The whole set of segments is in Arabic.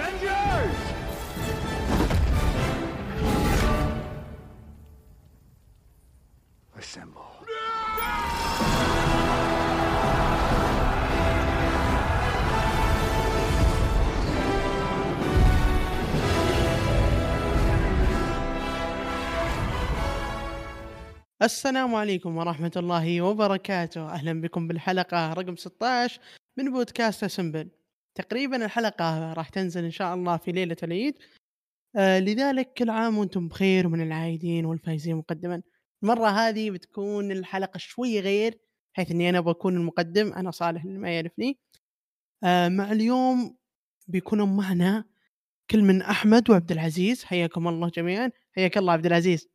Avengers! Assemble. السلام عليكم ورحمة الله وبركاته أهلا بكم بالحلقة رقم 16 من بودكاست سمبل تقريبا الحلقة راح تنزل إن شاء الله في ليلة العيد. آه لذلك كل عام وأنتم بخير ومن العايدين والفايزين مقدما. المرة هذه بتكون الحلقة شوي غير حيث إني أنا بكون المقدم أنا صالح اللي ما يعرفني. آه مع اليوم بيكونوا معنا كل من أحمد وعبد العزيز. حياكم الله جميعا. حياك الله عبد العزيز.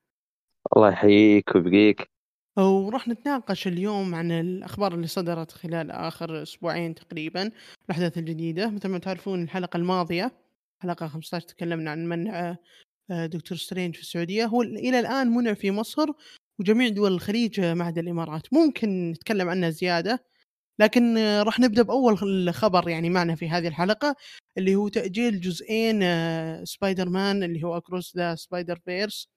الله يحييك ويبقيك. وراح نتناقش اليوم عن الأخبار اللي صدرت خلال آخر أسبوعين تقريبا الأحداث الجديدة. مثل ما تعرفون الحلقة الماضية حلقة 15 تكلمنا عن منع آه، دكتور سترينج في السعودية. هو إلى الآن منع في مصر وجميع دول الخليج آه، ما عدا الإمارات. ممكن نتكلم عنه زيادة لكن آه، راح نبدأ بأول خبر يعني معنا في هذه الحلقة اللي هو تأجيل جزئين سبايدر مان اللي هو Across the Spider-Verse آه،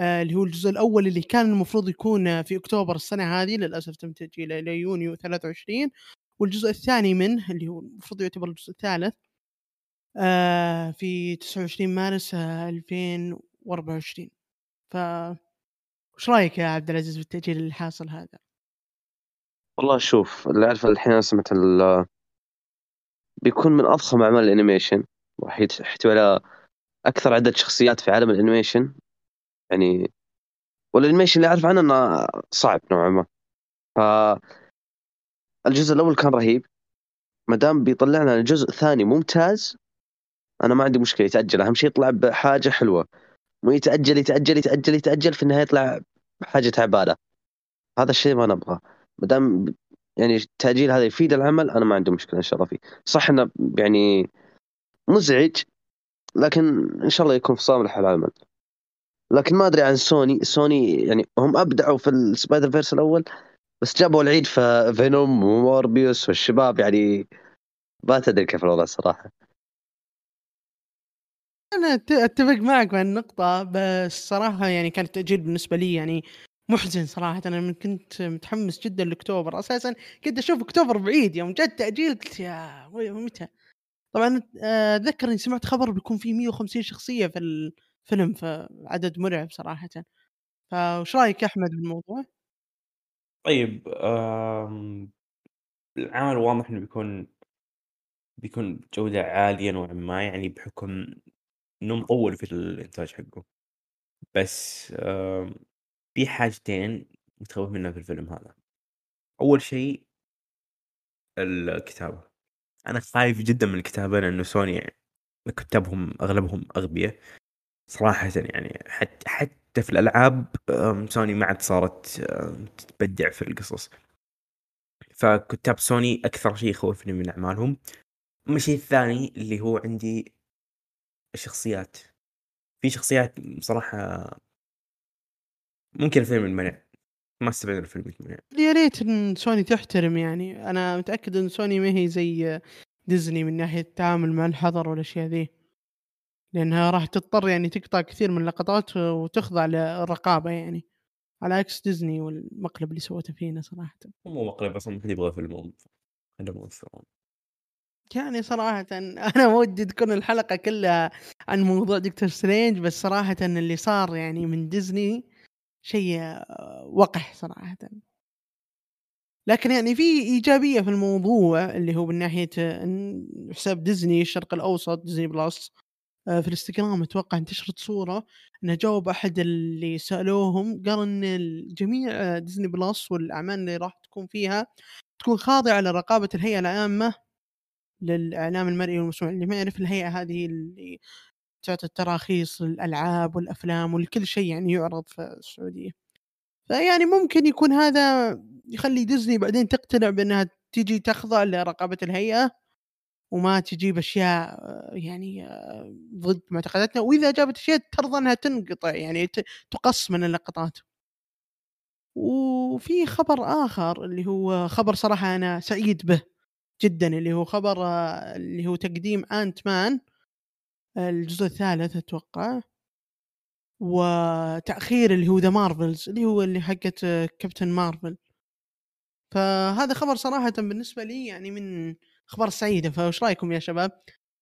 اللي هو الجزء الأول اللي كان المفروض يكون في أكتوبر السنة هذه للأسف تم تأجيله إلى يونيو 23 والجزء الثاني منه اللي هو المفروض يعتبر الجزء الثالث آه، في 29 مارس 2024 ف وش رأيك يا عبد العزيز بالتاجيل اللي حاصل هذا؟ والله شوف اللي اعرفه الحين سمعت بيكون من أضخم أعمال الأنيميشن. راح يحتوي على أكثر عدد شخصيات في عالم ال animation. يعني وال animation اللي أعرف عنه إنه صعب نوعا ما. ف الجزء الأول كان رهيب. ما دام بيطلع لنا الجزء الثاني ممتاز أنا ما عندي مشكلة يتأجل. أهم شيء يطلع بحاجة حلوة. مو يتأجل يتأجل يتأجل يتأجل في النهاية يطلع بحاجة تعبانه هذا الشيء ما نبغاه. ما دام يعني التأجيل هذا يفيد العمل أنا ما عندي مشكلة إن شاء الله فيه. صح إنه يعني مزعج لكن إن شاء الله يكون في صالح العمل. لكن ما أدري عن سوني. سوني يعني هم أبدعوا في ال Spider-Verse الأول بس جابوا العيد في فينوم وموربيوس والشباب يعني ما تدري كيف الوضع الصراحه أنا أتفق معك بهالنقطة بس صراحة يعني كان التأجيل بالنسبة لي يعني محزن صراحة. أنا كنت متحمس جدا لأكتوبر. أساسا كنت أشوف أكتوبر بعيد. يوم جاء التأجيل قلت يا متى؟ طبعا آه، أتذكر إني سمعت خبر بيكون في 150 شخصية في فيلم فعدد مرعب صراحة فوش رأيك يا احمد بالموضوع؟ طيب العمل واضح إنه بيكون بيكون بجودة عالية نوعًا ما يعني بحكم إنه مطوّل في الإنتاج حقه. بس في حاجتين متخوّف منها في الفيلم هذا. أول شيء الكتابة. أنا خايف جدًا من الكتابة لأنه سوني كتابهم أغلبهم أغبياء. صراحةً يعني حتى حتى في الألعاب سوني ما عاد صارت تبدع في القصص. فكتاب سوني أكثر شيء يخوفني من أعمالهم. أما الشيء الثاني اللي هو عندي الشخصيات. في شخصيات بصراحة ممكن الفيلم ينمنع. ما استبعد الفيلم يتمنع. يا ريت إن سوني تحترم يعني، أنا متأكد إن سوني ما هي زي ديزني من ناحية التعامل مع الحظر والأشياء ذي. لأنها راح تضطر يعني تقطع كثير من اللقطات وتخضع للرقابة يعني. على عكس ديزني والمقلب اللي سوته فينا صراحة. مو مقلب أصلا ما حد يبغى فيلم يعني صراحة أنا ودي تكون الحلقة كلها عن موضوع دكتور سترينج بس صراحة اللي صار يعني من ديزني شيء وقح صراحة. لكن يعني في إيجابية في الموضوع اللي هو من ناحية حساب ديزني الشرق الأوسط ديزني بلس. في الإنستغرام أتوقع انتشرت صورة إنه جاوب أحد اللي سألوهم قال إن جميع ديزني بلس والأعمال اللي راح تكون فيها تكون خاضعة لرقابه الهيئة العامة للإعلام المرئي والمسموع اللي ما يعرف الهيئة هذه اللي تعطي التراخيص للالعاب والأفلام ولكل شيء يعني يعرض في السعودية. فيعني ممكن يكون هذا يخلي ديزني بعدين تقتنع بأنها تيجي تخضع لرقابة الهيئة. وما تجيب أشياء يعني ضد معتقداتنا وإذا جابت أشياء ترضى أنها تنقطع يعني تقص من اللقطات. وفي خبر آخر اللي هو خبر صراحة أنا سعيد به جدا اللي هو خبر اللي هو تقديم Ant-Man الجزء الثالث أتوقع وتأخير اللي هو The Marvels اللي هو اللي حقت كابتن مارفل فهذا خبر صراحة بالنسبة لي يعني من أخبار سعيدة فايش رأيكم يا شباب؟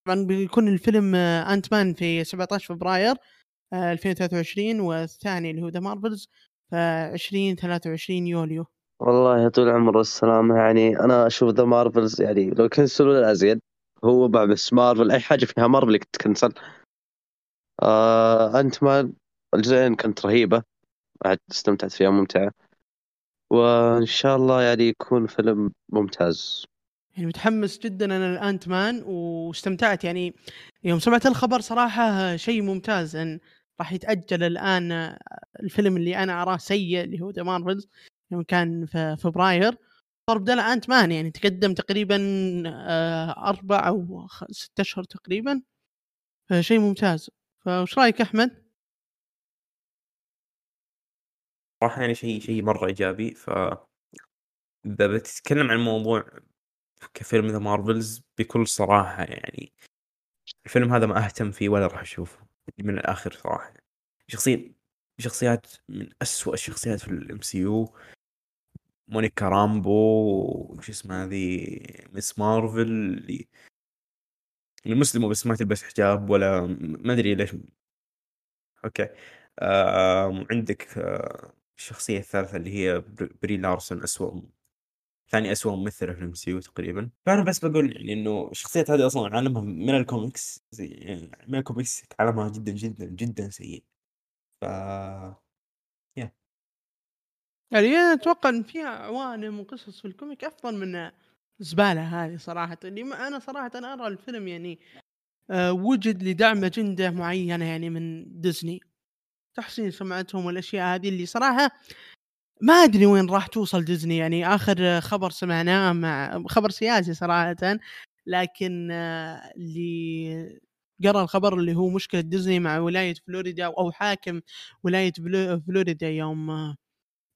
طبعا بيكون الفيلم Ant-Man في 17 فبراير 2023 والثاني اللي هو The Marvels ف 20 23 يوليو. والله يا طول العمر والسلامة يعني أنا أشوف The Marvels يعني لو كنسلوه أزيد هو بس مارفل أي حاجة فيها مارفل تكنسل آه Ant-Man الجزئين كانت رهيبة استمتعت فيها ممتعة. وإن شاء الله يعني يكون فيلم ممتاز. يعني متحمس جدا أنا ال Ant-Man واستمتعت. يعني يوم سمعت الخبر صراحة شيء ممتاز أن راح يتأجل الآن الفيلم اللي أنا أراه سيء اللي هو The Marvels يوم كان في فبراير. صار بدل Ant-Man يعني تقدم تقريبا آه، أربع أو ست أشهر تقريبا. فشيء ممتاز. فايش رأيك أحمد؟ صراحة يعني شيء شيء مرة إيجابي. ف إذا بتتكلم عن الموضوع كفيلم The Marvels بكل صراحة يعني الفيلم هذا ما أهتم فيه ولا راح أشوفه من الآخر صراحة. شخصية شخصيات من أسوأ الشخصيات في ال MCU مونيكا رامبو وش اسمها هذه؟ Ms. Marvel اللي المسلمة بس ما تلبس حجاب ولا ما أدري ليش. okay. آه عندك آه الشخصية الثالثة اللي هي بري لارسون أسوأ ثاني أسوأ ممثلة في ال MCU تقريبا فأنا بس بقول يعني إنه الشخصيات هذه أصلا عالمها من الكوميكس زي يعني من الكوميكس عالمها جدا جدا جدا سيء. ف يا يعني أنا أتوقع إن في عوالم وقصص في ال comic أفضل من الزبالة هذه صراحة. اللي أنا صراحة أنا أرى الفيلم يعني آه، وجد لدعم أجندة معينة يعني من ديزني. تحسين سمعتهم والأشياء هذه اللي صراحة ما أدري وين راح توصل ديزني يعني آخر خبر سمعناه مع خبر سياسي صراحة لكن آه، اللي قرأ الخبر اللي هو مشكلة ديزني مع ولاية فلوريدا أو حاكم ولاية فلوريدا يوم آه،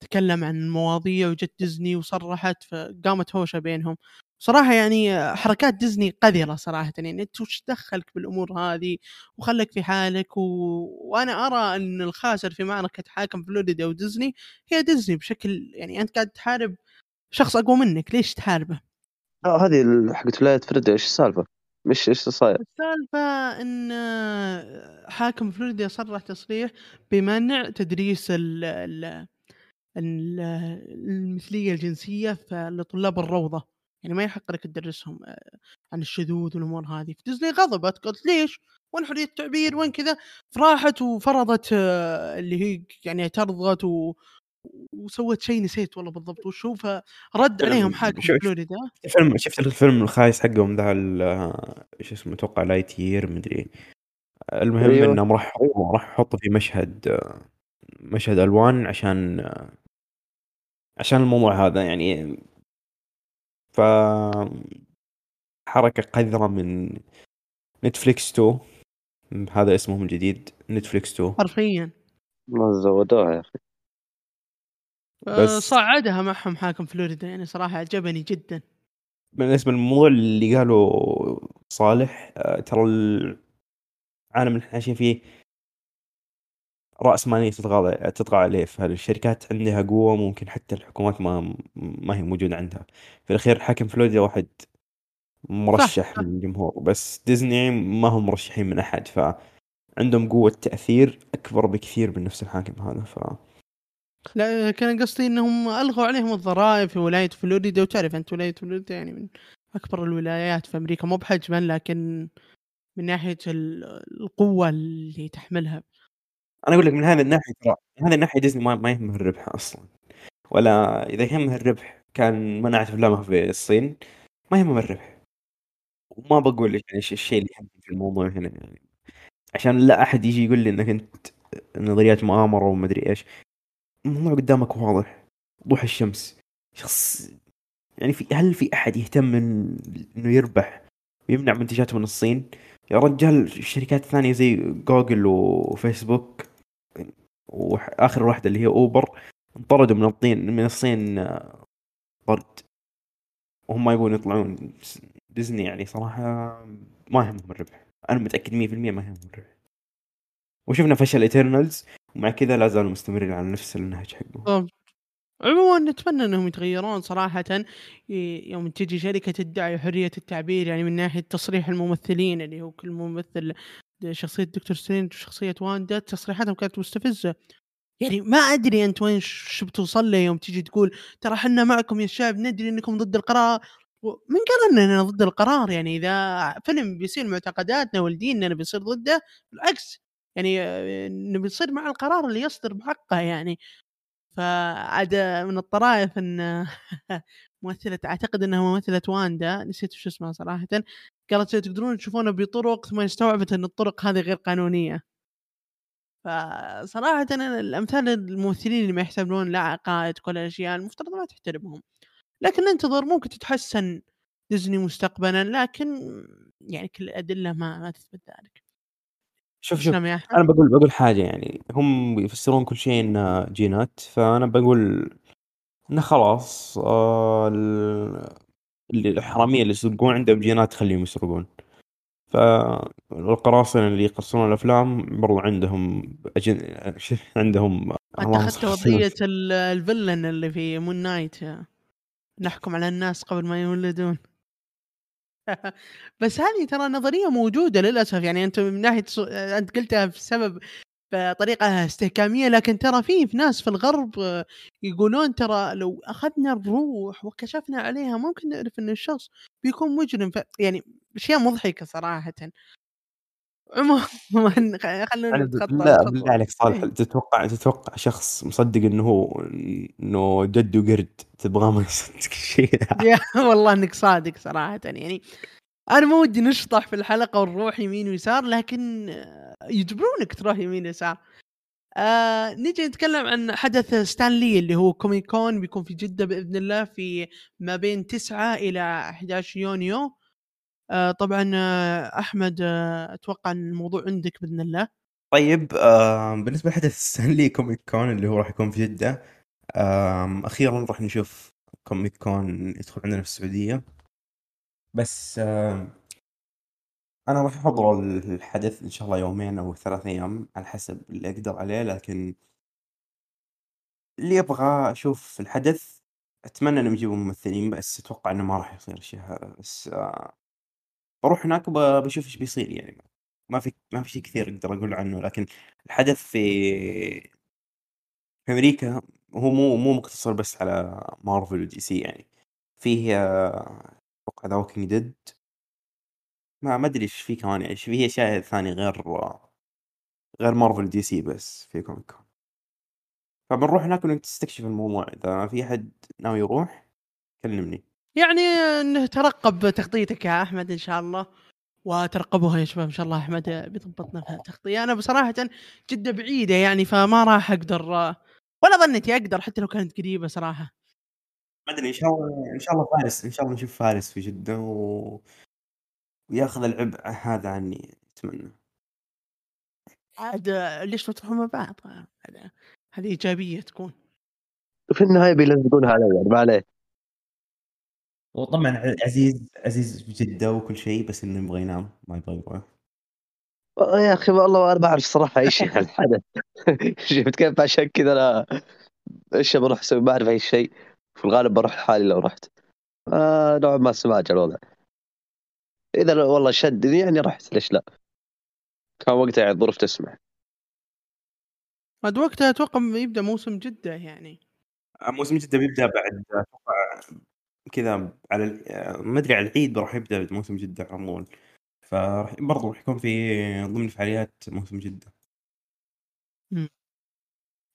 تكلم عن المواضيع وجت ديزني وصرحت فقامت هوشة بينهم. صراحة يعني حركات ديزني قذرة صراحة يعني أنت وش دخلك بالأمور هذه وخلك في حالك و... وأنا أرى أن الخاسر في معركة حاكم فلوريدا وديزني هي ديزني بشكل يعني أنت قاعد تحارب شخص أقوى منك ليش تحاربه؟ آه هذه حقت ولاية فلوريدا إيش السالفة؟ مش إيش صاير؟ السالفة أن حاكم فلوريدا صرح تصريح بمنع تدريس ال... ال... المثلية الجنسية لطلاب الروضة يعني ما يحق لك تدرسهم آه، عن الشذوذ والأمور هذه. فديزني غضبت قالت ليش؟ وين حرية التعبير؟ وين كذا؟ فراحت وفرضت آه، اللي هي يعني اعترضت و... وسوت شيء نسيت والله بالضبط. وش هو؟ فرد عليهم حاكم فلوريدا فيلم شفت الفيلم الخايس حقهم ذا إيش اسمه أتوقع لايت يير مدري المهم أيوه. إنهم راح راح يحطوا في مشهد مشهد ألوان عشان عشان الموضوع هذا. يعني ف حركة قذرة من نتفليكس 2 هذا اسمهم الجديد نتفليكس 2 حرفيا. ما زودوها يا أخي. بس صعدها معهم حاكم فلوريدا يعني صراحة عجبني جدا. بالنسبة للموضوع اللي قالوا صالح آه، ترى العالم اللي إحنا عايشين فيه رأس مالية تطغى تطغى عليه. فالشركات عندها قوة؟ ممكن حتى الحكومات ما ما هي موجودة عندها. في الأخير حاكم فلوريدا واحد مرشح صح. من الجمهور بس ديزني ما هم مرشحين من أحد فعندهم قوة تأثير أكبر بكثير من نفس الحاكم هذا ف لا كان قصدي إنهم ألغوا عليهم الضرائب في ولاية فلوريدا. وتعرف أنت ولاية فلوريدا يعني من أكبر الولايات في أمريكا مو بحجما لكن من ناحية القوة اللي تحملها. أنا أقول لك من هذه الناحية ترى من هذه الناحية ديزني ما, ما يهمه الربح أصلا. ولا إذا يهمه الربح كان منعت افلامها في الصين ما يهمه الربح. وما بقول لك يعني الشيء اللي يهمني في الموضوع هنا يعني. عشان لا أحد يجي يقول لي إنك أنت نظريات مؤامرة وما أدري إيش. الموضوع قدامك واضح. وضوح الشمس. شخص يعني في هل في أحد يهتم إنه يربح ويمنع منتجاته من الصين؟ يا رجال الشركات الثانية زي جوجل وفيسبوك واخر واحدة اللي هي أوبر انطردوا من الصين من الصين آه، طرد وهم ما يبون يطلعون. ديزني يعني صراحة ما يهمهم الربح. أنا متأكد 100% ما هي مرعبه وشفنا فشل ايترنالز ومع كذا لا زالوا مستمرين على نفس النهج حقهم. عموما نتمنى إنهم يتغيرون صراحة. يوم تجي شركة تدعي حرية التعبير يعني من ناحية تصريح الممثلين اللي هو كل ممثل شخصية دكتور سترينج وشخصية واندا تصريحاتهم كانت مستفزة. يعني ما أدري أنت وين ش ش بتوصل له يوم تيجي تقول ترى إحنا معكم يا الشعب ندري إنكم ضد القرار. من قال اننا ضد القرار؟ يعني إذا فيلم بيصير معتقداتنا وديننا بيصير ضده بالعكس. يعني آآ نبي نصير مع القرار اللي يصدر بحقه يعني. فعاد من الطرائف إن ممثلة أعتقد إنها ممثلة واندا نسيت وش اسمها صراحةً، قالت تقدرون تشوفونه بطرق ثم استوعبت إن الطرق هذه غير قانونية. فصراحةً أنا الأمثال الممثلين اللي ما يحترمون لا عقائد ولا أشياء المفترض ما تحترمهم. لكن ننتظر ممكن تتحسن ديزني مستقبلًا لكن يعني كل الأدلة ما ما تثبت ذلك. شوف شوف أحمد. بقول بقول حاجة يعني هم يفسرون كل شيء إنه جينات فأنا بقول إنه خلاص آه الحراميه اللي يسرقون عندهم جينات تخليهم يسرقون فالقراصنة اللي يقصون الأفلام برضو عندهم أجن... عندهم أنت اللهم أخذت صل على وضعية سيدنا. ال الفيلن اللي في مون نايت نحكم على الناس قبل ما يولدون. بس هذه ترى نظرية موجودة للأسف يعني أنت من ناحية ص أنت قلتها بسبب بطريقة استهكامية لكن ترى في في ناس في الغرب آه، يقولون ترى لو أخذنا الروح وكشفنا عليها ممكن نعرف إن الشخص بيكون مجرم ف يعني أشياء مضحكة صراحةً. عمومًا خلونا نتخطى بالله. عليك صالح إيه. تتوقع تتوقع شخص مصدق إنه هو إنه جده قرد تبغاه ما يصدق الشيء والله إنك صادق صراحةً يعني أنا ما ودي نشطح في الحلقة ونروح يمين ويسار لكن آه، يجبرونك تروح يمين ويسار. آآ نيجي نتكلم عن حدث ستانلي اللي هو كوميك كون بيكون في جدة بإذن الله في ما بين 9 إلى 11 يونيو. آآ طبعًا آه، أحمد آه، أتوقع إن الموضوع عندك بإذن الله. طيب آه بالنسبة لحدث ستانلي كوميك كون اللي هو راح يكون في جدة آه أخيرا راح نشوف كوميك كون يدخل عندنا في السعودية بس أنا راح أحضر الحدث إن شاء الله يومين أو ثلاث أيام على حسب اللي أقدر عليه لكن اللي أبغى أشوف الحدث أتمنى إنهم يجيبوا ممثلين بس أتوقع إنه ما راح يصير الشيء هذا بس بروح هناك وب- بشوف إيش بيصير يعني. ما في ما في شيء كثير أقدر أقول عنه لكن الحدث في في أمريكا هو مو مو مقتصر بس على مارفل ودي سي يعني. فيه the walking dead ما ما أدري إيش في كمان يعني في اشياء ثانية غير غير مارفل ودي سي بس في كوميك فبنروح هناك ونستكشف الموضوع إذا في أحد ناوي يروح كلمني يعني نترقب تغطيتك يا أحمد إن شاء الله. وترقبوها يا شباب إن شاء الله أحمد بيضبطنا في التغطية. أنا بصراحةً جدة بعيدة يعني فما راح أقدر ولا ظنيتي أقدر حتى لو كانت قريبة صراحة. ما أدري إن شاء الله إن شاء الله فارس إن شاء الله نشوف فارس في جدة و... وياخذ العبء هذا عني أتمنى. عاد ليش ما تروحون مع بعض؟ هذا هذه إيجابية تكون. في النهاية بيلزقونها علي يعني ما عليه. وطبعا ع- عزيز عزيز في جدة وكل شيء بس إنه يبغى ينام ما يبغى يروح يا أخي والله أنا بعرف صراحة اي شيء عن الحدث. شفت كيف عشان كذا أنا إيش بروح أسوي؟ ما أعرف أي شيء. في الغالب بروح لحالي لو رحت. آه نوعا ما سماجة الوضع. إذا والله شد يعني رحت ليش لا؟ كان وقتها يعني الظروف تسمح. عاد وقتها أتوقع يبدأ موسم جدة يعني. موسم جدة بيبدأ بعد أتوقع كذا على ال- ما أدري على العيد راح يبدأ موسم جدة على طول فراح برضو راح يكون في ضمن فعاليات موسم جدة.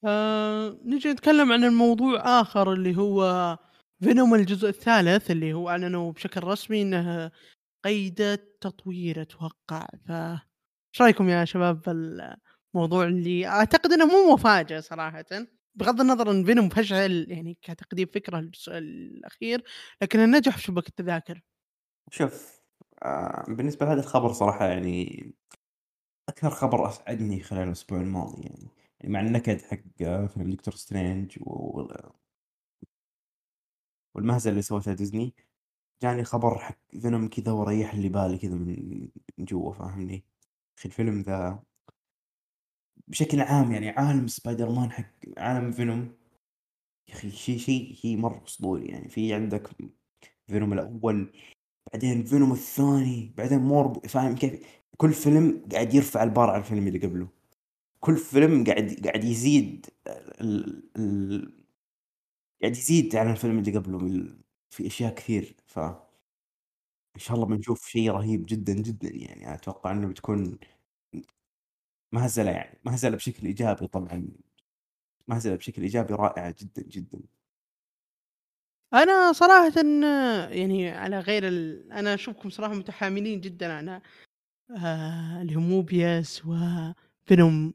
آآ نيجي نتكلم عن الموضوع آخر اللي هو فينوم الجزء الثالث اللي هو أعلنوا بشكل رسمي إنه قيد التطوير أتوقع. ف إيش رأيكم يا شباب بالموضوع اللي أعتقد إنه مو مفاجأة صراحةً. بغض النظر إن فينوم فشل يعني كتقديم فكرة الجزء الأخير لكنه نجح في شبكة التذاكر. شوف آه، بالنسبة لهذا الخبر صراحة يعني أكثر خبر أسعدني خلال الأسبوع الماضي يعني مع النكد حق فيلم دكتور سترينج و... والمهزله اللي سوتها ديزني جاني خبر حق فينوم كذا وريح لي بالي كذا من جوا فاهمني؟ أخي الفيلم ذا بشكل عام يعني عالم سبايدر مان حق عالم فينوم. يا أخي شيء شيء شيء مرة أسطوري يعني. في عندك فينوم الأول بعدين فينوم الثاني بعدين موربيوس فاهم كيف؟ كل فيلم قاعد يرفع البار على الفيلم اللي قبله. كل فيلم قاعد قاعد يزيد ال... ال... قاعد يزيد على الفيلم اللي قبله من- في أشياء كثير. ف إن شاء الله بنشوف شيء رهيب جدا جدا يعني. أتوقع إنه بتكون مهزلة يعني. مهزلة بشكل إيجابي طبعا. مهزلة بشكل إيجابي رائعة جدا جدا. أنا صراحة يعني على غير ال... أنا أشوفكم صراحة متحاملين جدا على آه اللي هو موبياس وفينوم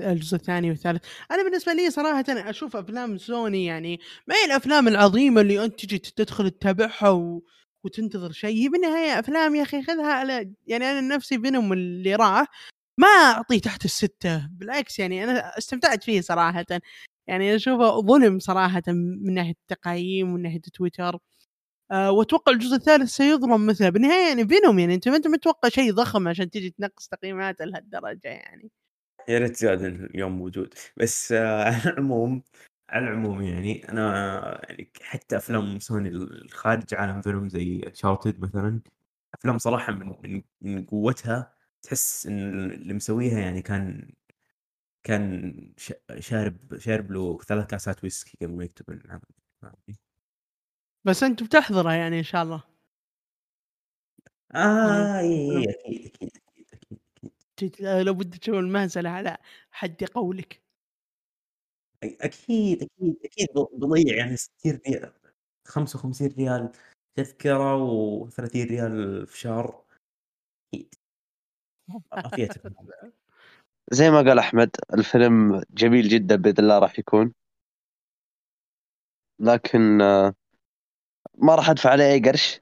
الجزء الثاني والثالث. أنا بالنسبة لي صراحة أنا أشوف أفلام سوني يعني ما هي الأفلام العظيمة اللي أنت تجي تدخل تتابعها و... وتنتظر شيء. هي بالنهاية أفلام يا أخي خذها على يعني أنا نفسي فينوم اللي راح ما اعطيه تحت الستة. بالعكس يعني أنا استمتعت فيه صراحة. يعني أشوفه ظلم صراحة من ناحية التقييم ومن ناحية تويتر. أه وأتوقع الجزء الثالث سيظلم مثله. بالنهاية يعني فينوم يعني أنت ما أنت متوقع شيء ضخم عشان تجي تنقص تقييماته لهالدرجة يعني. يا ريت زاد اليوم موجود. بس على العموم على العموم يعني أنا يعني حتى أفلام سوني الخارج عالم فيلم زي شارتد مثلا أفلام صراحة من من, قوتها تحس إن اللي مسويها يعني كان كان شارب شارب له ثلاث كاسات ويسكي قبل ما يكتب العمل؟ بس أنت بتحضره يعني إن شاء الله. آه اي اي أكيد أكيد أكيد أكيد. لو بدك تشوف المهزلة على حد قولك. أكيد أكيد أكيد بضيع يعني 60 ريال 55 ريال تذكرة و30 ريال في شهر. أكيد. زي ما قال أحمد الفيلم جميل جدا بإذن الله راح يكون. لكن آه، ما راح أدفع عليه أي قرش.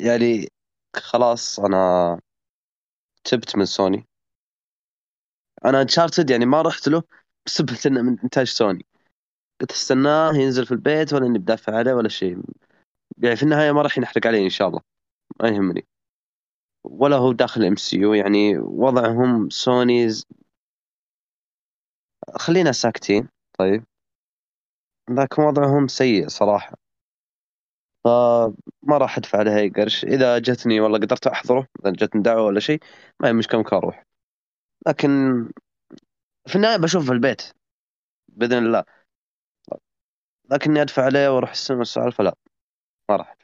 يعني خلاص أنا تبت من سوني. أنا انشارتد يعني ما رحت له بسبب إنه من إنتاج سوني. قلت استناه ينزل في البيت ولا إني بدافع عليه ولا شيء. يعني في النهاية ما راح ينحرق علي إن شاء الله. ما يهمني. ولا هو داخل MCU يعني وضعهم سوني ز خلينا ساكتين طيب. لكن وضعهم سيء صراحة. فما راح أدفع عليها أي قرش. إذا جتني والله قدرت أحضره إذا جتني دعوة ولا شيء ما هي مشكلة ممكن أروح. لكن في النهاية بشوف في البيت بإذن الله. لكني أدفع عليه وأروح السينما السالفه لا ما راح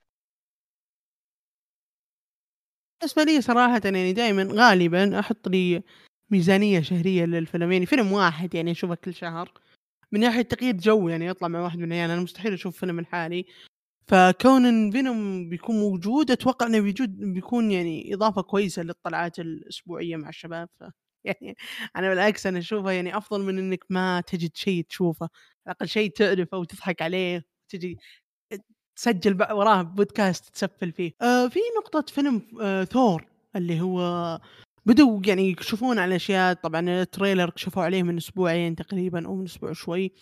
بالنسبة لي صراحة يعني دائما غالبا أحط لي ميزانية شهرية للفيلم. يعني فيلم واحد يعني أشوفه كل شهر. من ناحية تغيير جو يعني يطلع مع واحد من العيال أنا مستحيل أشوف فيلم لحالي فكون فينوم بيكون موجود أتوقع إنه بيجود بيكون يعني إضافة كويسة للطلعات الأسبوعية مع الشباب. ف يعني أنا بالعكس أنا اشوفه يعني أفضل من إنك ما تجد شيء تشوفه. على الأقل شيء تعرفه وتضحك عليه تجي تسجل وراه بودكاست تسفل فيه. آه في نقطة فيلم آه ثور اللي هو بدوا يعني يكشفون على أشياء طبعا التريلر كشفوا عليه من أسبوعين تقريبا أو من أسبوع شوي.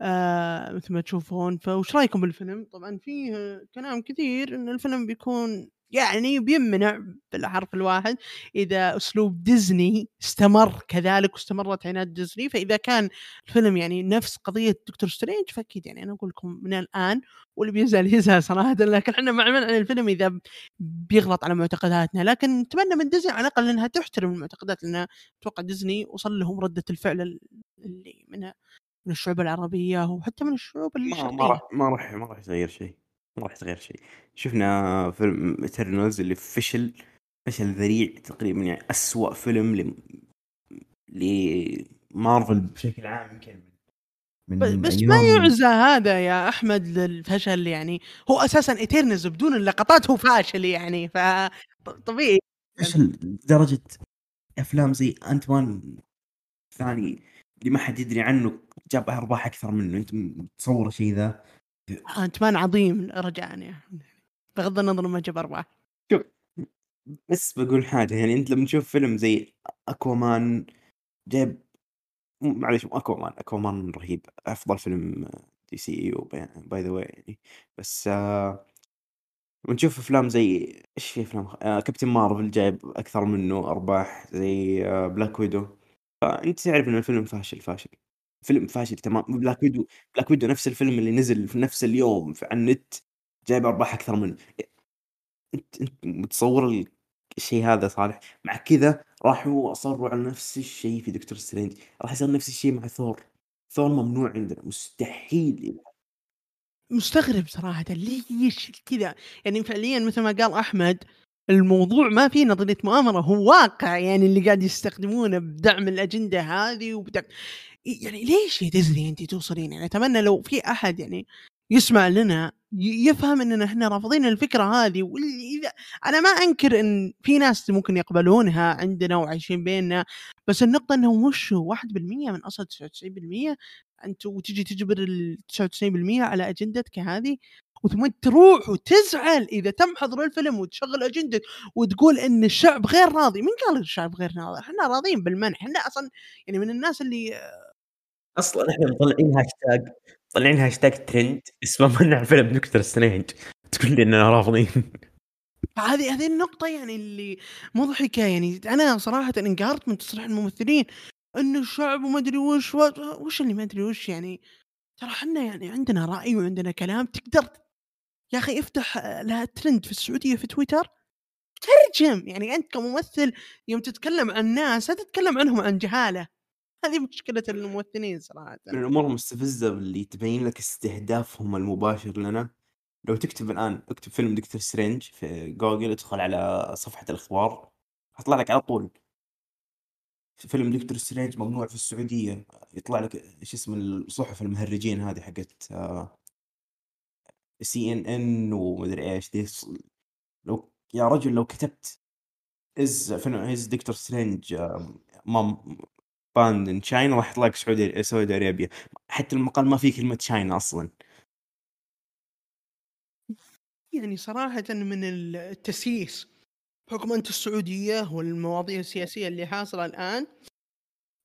آه مثل ما تشوفون. فوش رأيكم بالفيلم؟ طبعا فيه كلام كثير إن الفيلم بيكون يعني بيمنع بالحرف الواحد إذا أسلوب ديزني استمر كذلك واستمرت عناد ديزني. فإذا كان الفيلم يعني نفس قضية دكتور سترينج فأكيد يعني أنا أقول لكم من الآن واللي بيزعل يزعل صراحة. لكن إحنا مع منع الفيلم إذا بيغلط على معتقداتنا. لكن نتمنى من ديزني على الأقل إنها تحترم المعتقدات لأن أتوقع ديزني وصل لهم ردة الفعل اللي من من الشعوب العربية وحتى من الشعوب ما الشرقية. ما راح ما راح ما راح يتغير شيء ما راح يتغير شيء. شفنا فيلم ايترنالز اللي فشل فشل ذريع تقريبا يعني أسوأ فيلم ل لمارفل بشكل عام يمكن من ب- بس ما يعزى هذا يا أحمد للفشل يعني. هو أساسا ايترنالز بدون اللقطات هو فاشل يعني ف طبيعي. فشل لدرجة أفلام زي انت مان الثاني اللي ما حد يدري عنه جاب أرباح أكثر منه. أنت متصور شيء ذا؟ أنت مان عظيم رجاء يعني بغض النظر ما جاب أرباح. بس بقول حاجة يعني أنت لما تشوف فيلم زي أكوامان جايب مو- معليش أكوامان أكوامان رهيب. أفضل فيلم DCU by the way يعني. بس آه ونشوف أفلام زي إيش في أفلام آه كابتن مارفل جايب أكثر منه أرباح زي آه بلاك ويدو فأنت تعرف ان الفيلم فاشل فاشل. فيلم فاشل تمام. بلاك ويدو بلاك ويدو نفس الفيلم اللي نزل في نفس اليوم في على النت جايب أرباح أكثر منه. أنت أنت متصور الشيء هذا صالح؟ مع كذا راحوا أصروا على نفس الشيء في دكتور سترينج. راح يصير نفس الشيء مع ثور. ثور ممنوع عندنا مستحيل. مستغرب صراحة ليش كذا؟ يعني فعليا مثل ما قال أحمد الموضوع ما فيه نظرية مؤامرة هو واقع يعني اللي قاعد يستخدمونه بدعم الأجندة هذه وبدعم يعني ليش يا ديزني أنت توصلين؟ يعني أتمنى لو في أحد يعني يسمع لنا يفهم إننا إحنا رافضين الفكرة هذه واللي اذا أنا ما أنكر إن في ناس ممكن يقبلونها عندنا وعايشين بيننا بس النقطة إنه وش 1% من أصل 99% انت وتجي تجبر ال 99% على أجندتك هذه؟ وثم تروح وتزعل إذا تم حظر الفيلم وتشغل اجندتك وتقول إن الشعب غير راضي، من قال الشعب غير راضي؟ إحنا راضيين بالمنع، إحنا أصلا يعني من الناس اللي أصلا إحنا مطلعين هاشتاج مطلعين hashtag trend اسمه منع فيلم دكتور سترينج. تقول لي إننا رافضين هذه هذه النقطة يعني اللي مضحكة. يعني أنا صراحة انقهرت من تصريح الممثلين إنه الشعب وما أدري وش وش اللي ما أدري وش يعني؟ ترى إحنا يعني عندنا رأي وعندنا كلام تقدر يا أخي افتح لها ترند في السعودية في تويتر. ترجم! يعني أنت كممثل يوم تتكلم عن ناس لا تتكلم عنهم عن جهالة. هذه مشكلة الممثلين صراحة. من الأمور المستفزة اللي تبين لك استهدافهم المباشر لنا. لو تكتب الآن اكتب فيلم دكتور سترينج في جوجل ادخل على صفحة الأخبار حطلع لك على طول. فيلم دكتور سترينج ممنوع في السعودية يطلع لك إيش اسم الصحف المهرجين هذه حقت سي إن إن ومدري إيش دي لو يا رجل لو كتبت is is Doctor Strange مام banned in China راح يطلع لك Saudi Saudi Arabia. حتى المقال ما فيه كلمة China أصلا. يعني صراحة من التسييس بحكم أنت السعودية والمواضيع السياسية اللي حاصلة الآن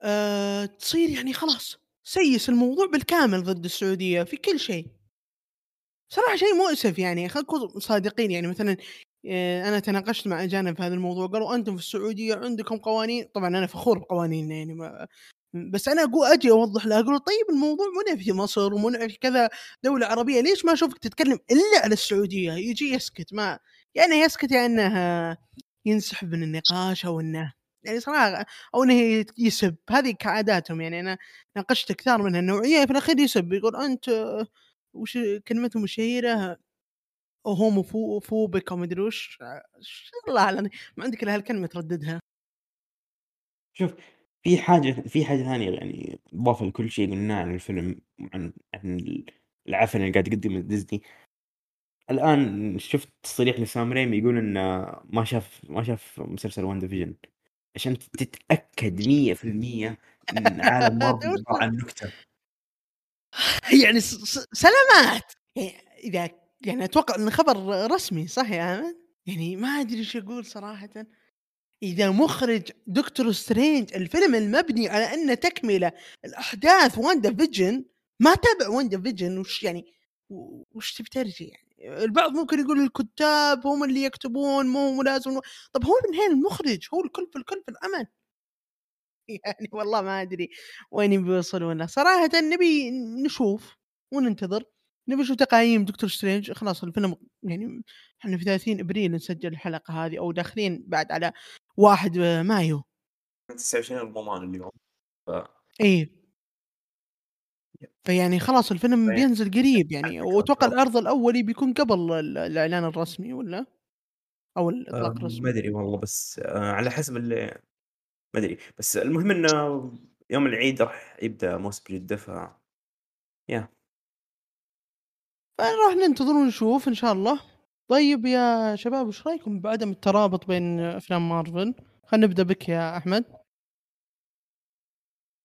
أه تصير يعني خلاص سيس الموضوع بالكامل ضد السعودية في كل شيء. صراحة شيء مؤسف يعني. خلينا نكون صادقين يعني. مثلا آه، أنا تناقشت مع أجانب في هذا الموضوع قالوا أنتم في السعودية عندكم قوانين. طبعا أنا فخور بقوانيننا يعني ما بس أنا أقول أجي أوضح له أقول طيب الموضوع منع في مصر ومنع في كذا دولة عربية ليش ما أشوفك تتكلم إلا على السعودية؟ يجي يسكت. ما يعني يسكت يا إنه ينسحب من النقاش أو إنه يعني صراحة أو إنه يسب. هذه كعاداتهم يعني. أنا ناقشت كثار من هالنوعيه في الأخير يسب. يقول أنت وش كلمتهم الشهيره هوموفوبيك أو مدري وش الله اعلم ما عندك إلا هالكلمة ترددها. شوف في حاجة في حاجة ثانية يعني إضافة لكل شيء قلناه عن الفيلم عن عن العفن اللي قاعد يقدمه ديزني الآن شفت تصريح لسام ريمي يقول إنه ما شاف ما شاف مسلسل واندا فيجن عشان تتأكد 100% إن عالم مارفل عن نكتة يعني سلامات! يعني إذا يعني أتوقع إنه خبر رسمي صح يا أحمد؟ يعني ما أدري إيش أقول صراحة. إذا مخرج دكتور سترينج الفيلم المبني على انه تكملة لأحداث واندا فيجن ما تابع واندا فيجن وش يعني وش تبي ترجي يعني؟ البعض ممكن يقول الكتاب هم اللي يكتبون مو لازم طب هو من المخرج هو الكل في الكل في العمل يعني والله ما أدري وين بيوصلون صراحة نبي نشوف وننتظر نبي نشوف تقييم دكتور سترينج. خلاص الفيلم يعني إحنا في 30 أبريل نسجل الحلقة هذه أو داخلين بعد على 1 مايو. 29 رمضان اليوم. ف... إيه. فيعني خلاص الفيلم طيب. بينزل قريب يعني. وأتوقع العرض الاولي بيكون قبل الإعلان الرسمي ولا؟ أو الإطلاق الرسمي. ما أدري والله بس آه، على حسب اللي ما أدري بس المهم إنه يوم العيد راح يبدأ موسم جدة ف يا. فنروح ننتظر ونشوف إن شاء الله. طيب يا شباب وش رأيكم بعدم الترابط بين أفلام مارفل؟ خلينا نبدأ بك يا أحمد.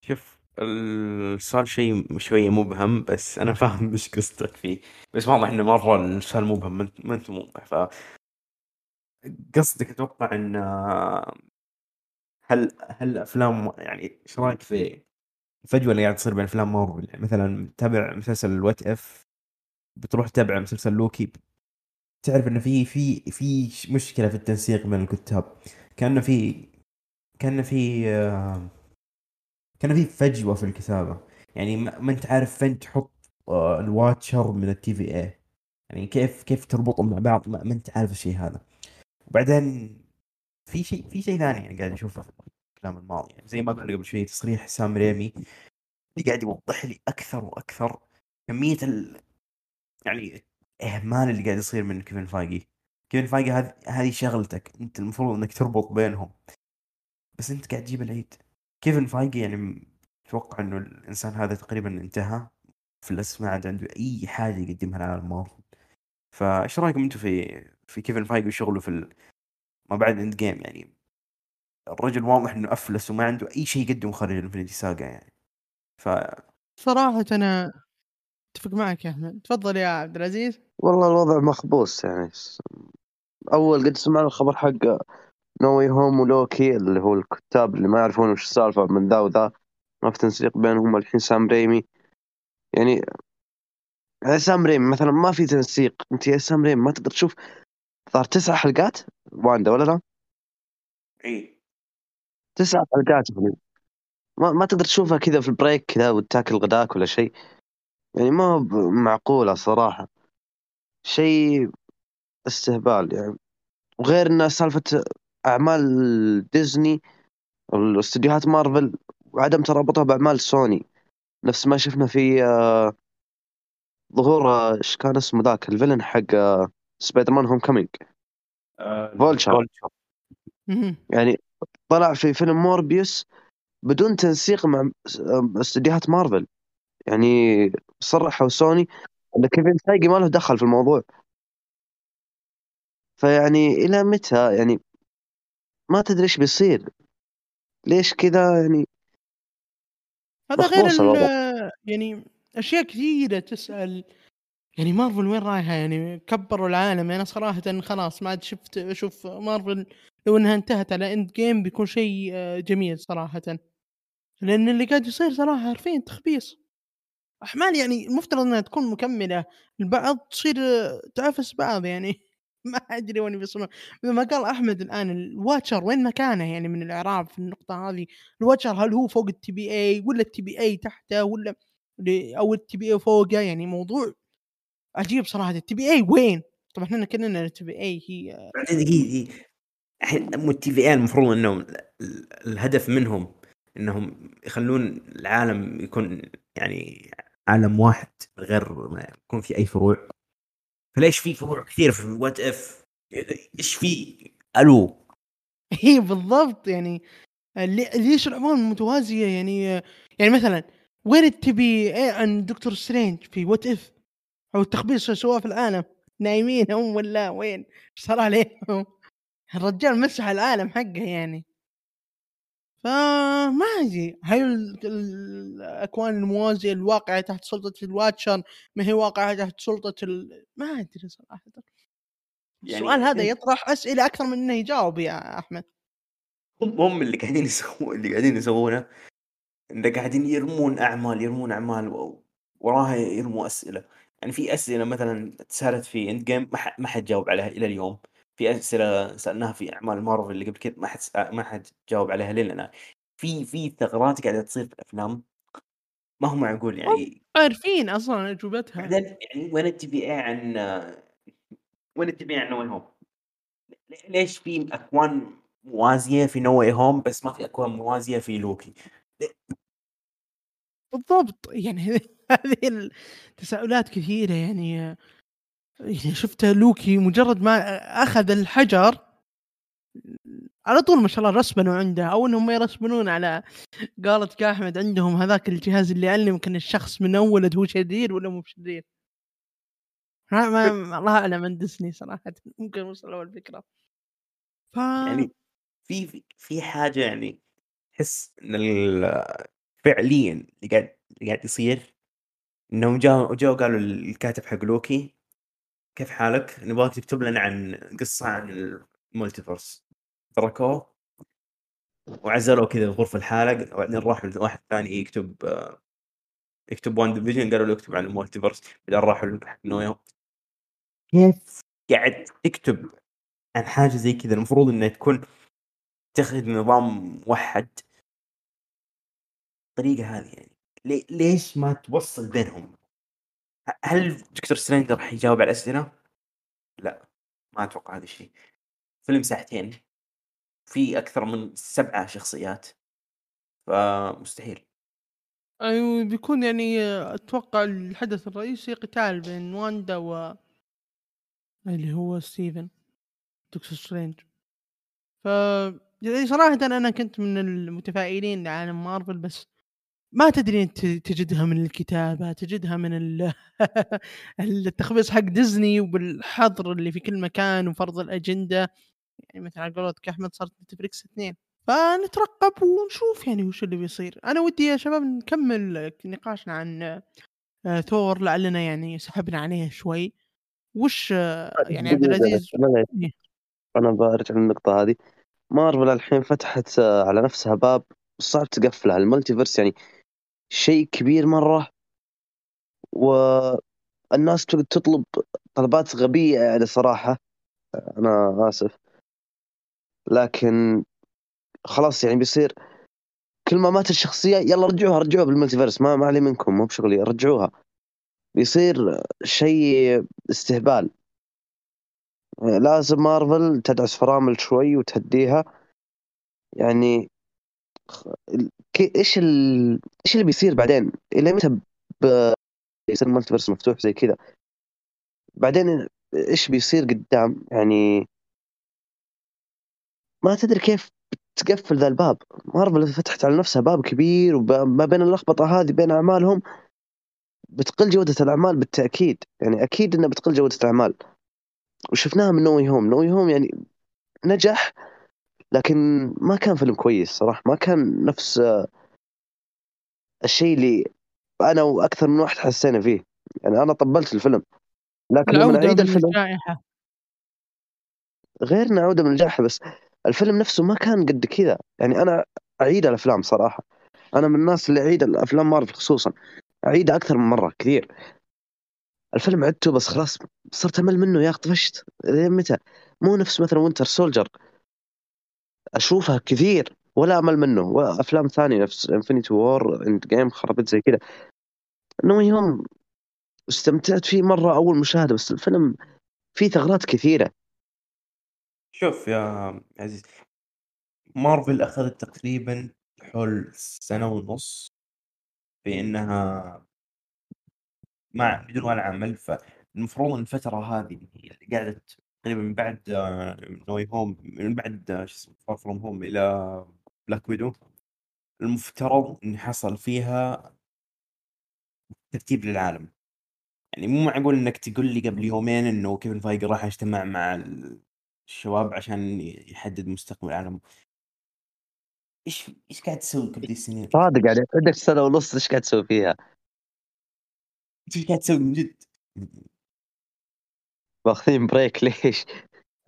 شوف السؤال شيء شوية مبهم بس أنا فاهم إيش قصدك فيه. بس واضح انه مره السؤال مبهم ما أنت موضح ف قصدك أتوقع إن هل هل أفلام يعني إيش رأيك في الفجوه اللي قاعد تصير بين أفلام مارفل؟ مثلا تابع مسلسل What If بتروح تتابع مسلسل لوكي تعرف إنه في في في مشكلة في التنسيق بين الكتاب. كأنه في كأنه في كان في فجوة في الكتابة. يعني ما أنت عارف فين تحط آه، الواتشر من التي في اي يعني كيف كيف تربطهم مع بعض؟ ما أنت عارف الشيء هذا. وبعدين في شيء في شيء ثاني يعني قاعد أشوفه في الافلام الماضيه يعني زي ما قلنا قبل شوي تصريح سام ريمي اللي قاعد يوضح لي أكثر وأكثر كمية ال... يعني الإهمال اللي قاعد يصير من كيفن فايجي كيفن فايجي هذه هذه شغلتك. أنت المفروض إنك تربط بينهم. بس أنت قاعد تجيب العيد. كيفن فايجي يعني أتوقع إنه الإنسان هذا تقريبا انتهى. أفلس ما عاد عنده أي حاجة يقدمها لعالم مارفل فايش رأيكم أنتم في في كيفن فايجي وشغله في. ما بعد Endgame يعني. الرجل واضح إنه أفلس وما عنده أي شيء يقدمه خارج الانفنتي ساجا يعني. ف صراحة أنا أتفق معك يا أحمد. تفضل يا عبد العزيز. والله الوضع مخبوص يعني. أول قد سمعنا الخبر حق No Way Home ولوكي اللي هو الكتاب اللي ما يعرفون وش السالفة من ذا وذا. ما في تنسيق بينهم الحين سام ريمي يعني سام ريمي مثلا ما في تنسيق. أنت يا سام ريمي ما تقدر تشوف. صار تسع حلقات واندا ولا لا؟ اي تسع حلقات يعني. ما, ما تقدر تشوفها كذا في ال break كذا وتاكل غداك ولا شيء. يعني ما معقولة صراحة. شيء استهبال يعني. وغير إن سالفة أعمال ديزني الاستديوهات مارفل وعدم ترابطها بأعمال سوني. نفس ما شفنا في آه، ظهور آه، إيش كان اسمه ذاك ال villain حق آه، سبايدر مان Homecoming فولتشر. مهم. يعني طلع في فيلم موربيوس بدون تنسيق مع استديوهات مارفل يعني صرحوا سوني إن كيفن فايجي ما له دخل في الموضوع فيعني إلى متى يعني ما تدري إيش بيصير ليش كذا يعني هذا غير. يعني أشياء كثيرة تسأل يعني مارفل وين رايحة؟ يعني كبروا العالم يعني صراحة خلاص ما عاد شفت أشوف مارفل لو إنها انتهت على Endgame بيكون شيء آه، جميل صراحة. لأن اللي قاعد يصير صراحة حرفيا تخبيص. أحمال يعني المفترض إنها تكون مكملة. البعض تصير آه، تعافس بعض يعني. ما أدري وين بيوصلون مثل ما قال أحمد الآن ال Watcher وين مكانه؟ يعني من الإعراب في النقطة هذه. ال Watcher هل هو فوق ال TVA ولا ال TVA تحته ولا أو ال TVA فوقه؟ يعني موضوع عجيب صراحة ال TVA وين؟ طبعا إحنا كلنا ال TVA هي بعدين دقيقة دقيقة. الحين ال TVA المفروض إنهم ال- الهدف منهم إنهم يخلون العالم يكون يعني عالم واحد من غير ما يكون في أي فروع. فليش في فروع كثير في What If إيش في ألو. هي بالضبط يعني. لي- ليش العمال متوازية يعني؟ يعني مثلا وين ال TVA عن دكتور سترينج في What If أو التخبيص اللي سواه في العالم. نايمين هم ولا وين؟ إيش صار عليهم؟ الرجال مسح العالم حقه يعني. فما أدري. هل ال- الأكوان الموازية الواقعه تحت سلطة ال Watcher ما هي واقعه تحت سلطة ال... ما أدري صراحة. يعني السؤال هذا يطرح أسئلة أكثر من إنه يجاوب يا أحمد. هم هم اللي قاعدين يسوون اللي قاعدين يسوونه. انه قاعدين يرمون أعمال يرمون أعمال و- وراها يرموا أسئلة. يعني في أسئلة مثلا تسالت في Endgame ما حد جاوب عليها إلى اليوم. في أسئلة سألناها في أعمال مارفل اللي قبل كذا ما حد ما حد جاوب عليها لين الان في في ثغرات قاعدة تصير في الأفلام ما هو معقول يعني. عارفين أصلا أجوبتها. بعدين يعني وين ال TVA عن وين ال TVA عن No Way Home ليش في أكوان موازية في No Way Home بس ما في أكوان موازية في لوكي بالضبط يعني هذه التساؤلات كثيرة يعني يعني شفت لوكي مجرد ما أخذ الحجر على طول ما شاء الله رسبنوا عنده أو إنهم ما يرسبنون على قالت كاحمد عندهم هذاك الجهاز اللي يعلمك إن الشخص من ولد هو شرير ولا مو شرير ما الله أعلم عن ديزني صراحة ممكن وصلوا الفكرة. ف يعني في في- حاجة يعني تحس إن فعليا اللي قاعد اللي قاعد يصير إنهم جاوا جاوا قالوا الكاتب حق لوكي كيف حالك؟ نبغاك تكتب لنا عن قصة عن ال multiverse. تركوه وعزلوه كذا في غرفه لحاله وبعدين راحوا لواحد ثاني يكتب يكتب WandaVision قالوا له اكتب عن ال multiverse بعدين راحوا حق No Way. كيف قاعد تكتب عن حاجة زي كذا المفروض إنها تكون تاخذ نظام موحد. الطريقة هذه يعني لي- ليش ما توصل بينهم؟ هل دكتور سترينج راح يجاوب على الأسئلة؟ لا ما أتوقع هذا الشيء فيلم ساعتين في أكثر من سبعة شخصيات فمستحيل أيوه بيكون يعني أتوقع الحدث الرئيسي قتال بين واندا و اللي هو ستيفن دكتور سترينج ف يعني صراحة أنا كنت من المتفائلين لعالم مارفل بس ما تدري أنت تجدها من الكتابة تجدها من ال- التخبيص حق ديزني وبالحظر اللي في كل مكان وفرض الأجندة. يعني مثل على قولتك يا أحمد صارت نتفليكس اثنين. فنترقب ونشوف يعني وش اللي بيصير. أنا ودي يا شباب نكمل نقاشنا عن آه، ثور لعلنا يعني سحبنا عليه شوي. وش آه، يعني عبد العزيز؟ معليش، إيه. أنا برجع للنقطة هذه. مارفل الحين فتحت آه، على نفسها باب صعب تقفلها ال multiverse. يعني شيء كبير مرة. والناس تطلب طلبات غبية يعني صراحة. أنا آسف. لكن خلاص يعني بيصير كل ما مات الشخصية يلا رجعوها رجعوها بالملتيفيرس ما علي منكم مو بشغلي رجعوها. بيصير شيء استهبال. لازم مارفل تدعس فرامل شوي وتهديها. يعني إيش ال... إيش اللي بيصير بعدين؟ إلى متى ب... يصير multiverse مفتوح زي كذا؟ بعدين إيش بيصير قدام؟ يعني ما تدري كيف تقفل ذا الباب مارفل فتحت على نفسها باب كبير وما بين اللخبطة هذه بين أعمالهم بتقل جودة الأعمال بالتأكيد يعني أكيد إنها بتقل جودة الأعمال وشفناها من نوي هوم نوي هوم يعني نجح لكن ما كان فيلم كويس صراحة. ما كان نفس الشيء اللي أنا وأكثر من واحد حسينا فيه. يعني أنا طبلت الفيلم. لكن لما اعيد من الفيلم الجائحة. غير انه عودة من الجائحة بس الفيلم نفسه ما كان قد كذا. يعني أنا أعيد الأفلام صراحة. أنا من الناس اللي اعيد الأفلام مارفل خصوصا. اعيدها أكثر من مرة كثير. الفيلم عدته بس خلاص صرت أمل منه يا أخي طفشت. متى؟ مو نفس مثلا Winter Soldier أشوفها كثير ولا أمل منه. وأفلام ثانية نفس Infinity War Endgame خربت زي كذا. إنه يوم استمتعت فيه مرة أول مشاهدة بس الفيلم فيه ثغرات كثيرة. شوف يا عزيز مارفل أخذت تقريبا حول سنة ونص في إنها مع بدون ولا عمل فالمفروض الفترة هذه اللي قاعدة تقريبا من بعد No Way Home من بعد آه، شو اسمه Far From Home إلى Black Widow المفترض إن حصل فيها ترتيب للعالم يعني مو معقول إنك تقول لي قبل يومين إنه كيفن فايجي راح يجتمع مع الشباب عشان يحدد مستقبل العالم إيش إيش قاعد تسوي كل ذي السنين؟ صادق يعني عندك سنة ونص إيش قاعد تسوي فيها؟ إيش قاعد تسوي من جد؟ ماخذين بريك ليش؟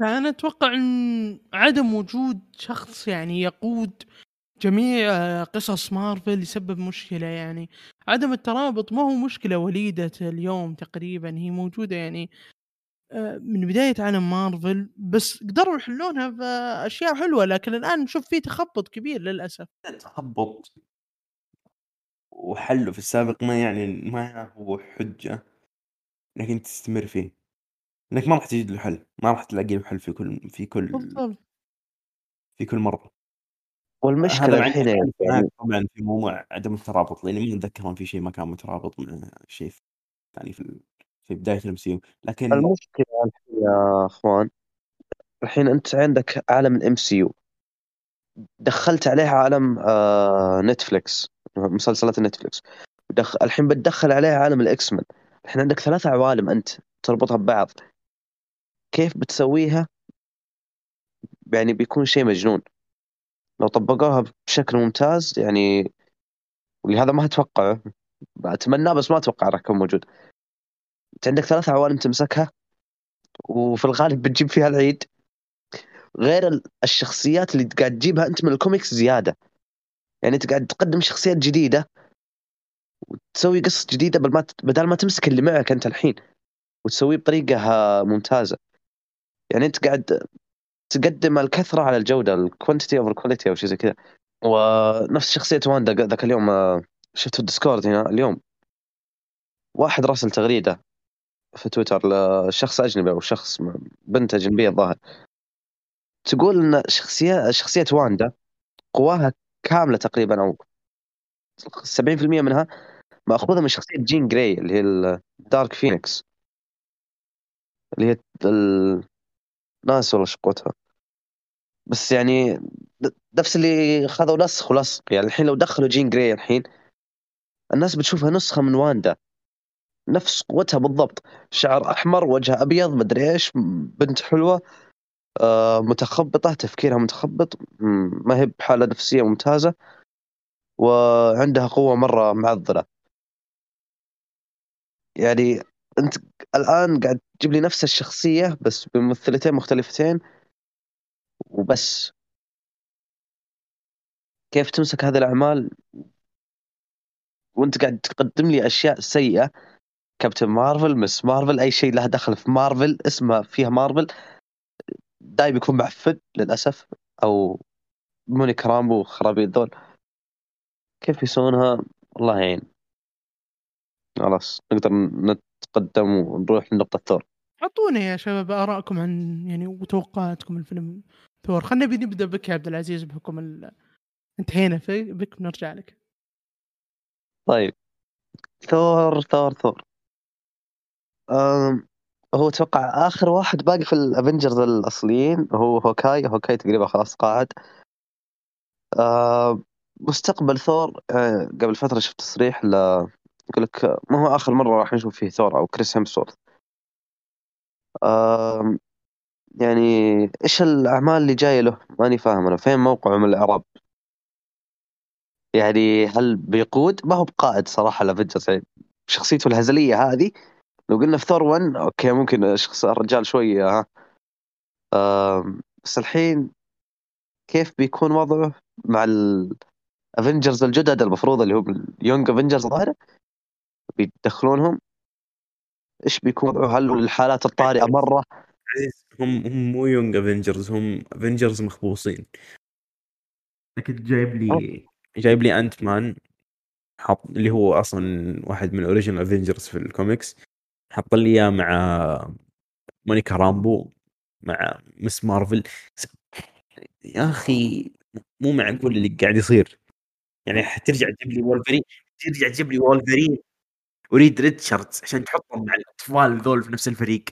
فأنا أتوقع أن عدم وجود شخص يعني يقود جميع آه، قصص مارفل يسبب مشكلة يعني. عدم الترابط ما هو مشكلة وليدة اليوم تقريبا هي موجودة يعني آه، من بداية عالم مارفل بس قدروا يحلونها بأشياء حلوة لكن الآن نشوف فيه تخبط كبير للأسف. تخبط. وحله في السابق ما يعني ما هو حجة لكن تستمر فيه. إنك ما راح تجد له حل ما راح تلاقي له حل في كل في كل بالضبط. في كل مرة. والمشكلة هذا مع الحين يعني طبعا في موضوع عدم الترابط لأني ما أتذكر إن في شيء ما كان مترابط مع شيء ثاني في ال- في بداية الام سي لكن المشكلة الحين يا أخوان الحين أنت عندك عالم ال MCU دخلت عليه عالم آه نتفليكس مسلسلات نتفليكس. ودخ... الحين بتدخل عليه عالم ال X-Men الحين عندك ثلاث عوالم أنت تربطها ببعض. كيف بتسويها؟ يعني بيكون شيء مجنون. لو طبقوها بشكل ممتاز يعني ولهذا ما اتوقعه اتمناه بس ما أتوقع راح يكون موجود. أنت عندك ثلاث عوالم تمسكها وفي الغالب بتجيب فيها العيد. غير ال- الشخصيات اللي قاعد تجيبها أنت من الكوميكس زيادة. يعني أنت قاعد تقدم شخصيات جديدة وتسوي قصص جديدة بدل ما تمسك اللي معك أنت الحين وتسويه بطريقة ممتازة. يعني أنت قاعد تقدم الكثرة على الجودة ال quantity over quality أو شيء زي كذا. ونفس شخصية واندا ذاك اليوم آه، شفت ال Discord هنا؟ اليوم. واحد راسل تغريدة في تويتر لشخص أجنبي أو شخص بنت أجنبية الظاهر. تقول إن شخصية شخصية واندا قواها كاملة تقريبا أو 70% منها مأخوذة من شخصية جين جراي اللي هي ال Dark Phoenix اللي هي الناس والله شقوتها بس يعني نفس اللي خذوا نسخ ولصق يعني الحين لو دخلوا جين جراي الحين الناس بتشوفها نسخة من واندا. نفس قوتها بالضبط. شعر أحمر وجه أبيض مدري إيش بنت حلوة آه متخبطة تفكيرها متخبط ما هي بحالة نفسية ممتازة وعندها قوة مرة معضلة. يعني أنت الآن قاعد تجيب لي نفس الشخصية بس بممثلتين مختلفتين وبس. كيف تمسك هذه الأعمال؟ وأنت قاعد تقدم لي أشياء سيئة. كابتن مارفل مس مارفل أي شيء له دخل في مارفل اسمه فيها مارفل دايم يكون معفن للأسف أو مونيك رامبو خرابيط ذول. كيف يسوونها؟ الله يعين خلاص نقدر نتقدم ونروح لنقطة ثور. اعطونا يا شباب ارائكم عن يعني وتوقعاتكم الفيلم ثور. خلينا نبدأ بك يا عبد العزيز بحكم ال... انتهينا في بك بنرجع لك. طيب. ثور ثور ثور. أم هو أتوقع آخر واحد باقي في ال Avengers الأصليين هو هوكاي. هوكاي تقريبا خلاص قاعد. أه مستقبل ثور أه قبل فترة شفت تصريح ل يقول لك ما هو آخر مرة راح نشوف فيه ثور أو كريس هيمسورث؟ يعني إيش الأعمال اللي جاية له؟ ماني فاهم أنا فين موقعه من الإعراب؟ يعني هل بيقود؟ ما هو بقائد صراحة ال Avengers يعني شخصيته الهزلية هذه لو قلنا في ثور 1 okay ممكن شخص الرجال شوية ها. بس الحين كيف بيكون وضعه مع ال Avengers الجدد المفروض اللي هم ال Young Avengers الظاهر بيدخلونهم؟ إيش بيكون وضعه هل الحالات الطارئة مرة؟ هم هم مو Young Avengers هم Avengers مخبوصين. لكن جايب لي جايب لي Ant-Man حط اللي هو أصلا واحد من ال original Avengers في الكوميكس حط لي إياه مع مونيكا رامبو مع مس مارفل يا أخي مو معقول اللي قاعد يصير. يعني حترجع تجيب لي وولفرين ترجع تجيب لي وولفرين وريد ريتشاردز عشان تحطهم مع الأطفال ذول في نفس الفريق.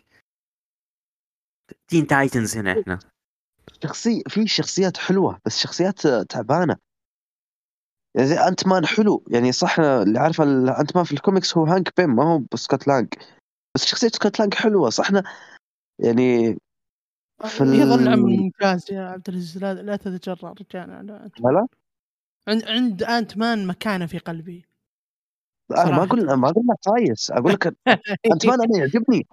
Teen Titans هنا إحنا. شخصية في شخصيات حلوة بس شخصيات تعبانة. يعني زي Ant-Man حلو. يعني صح اللي عارفه Ant-Man في الكوميكس هو هانك بيم ما هو سكوت لانج بس شخصية سكوت لانج حلوة صح يعني في يظل عمل ممتاز يا عبد العزيز لا, لا تتجرأ رجال لا عند عند Ant-Man مكانة في قلبي. أنا ما أقول ما أقول لك خايس. أقول لك Ant-Man أنا يعجبني.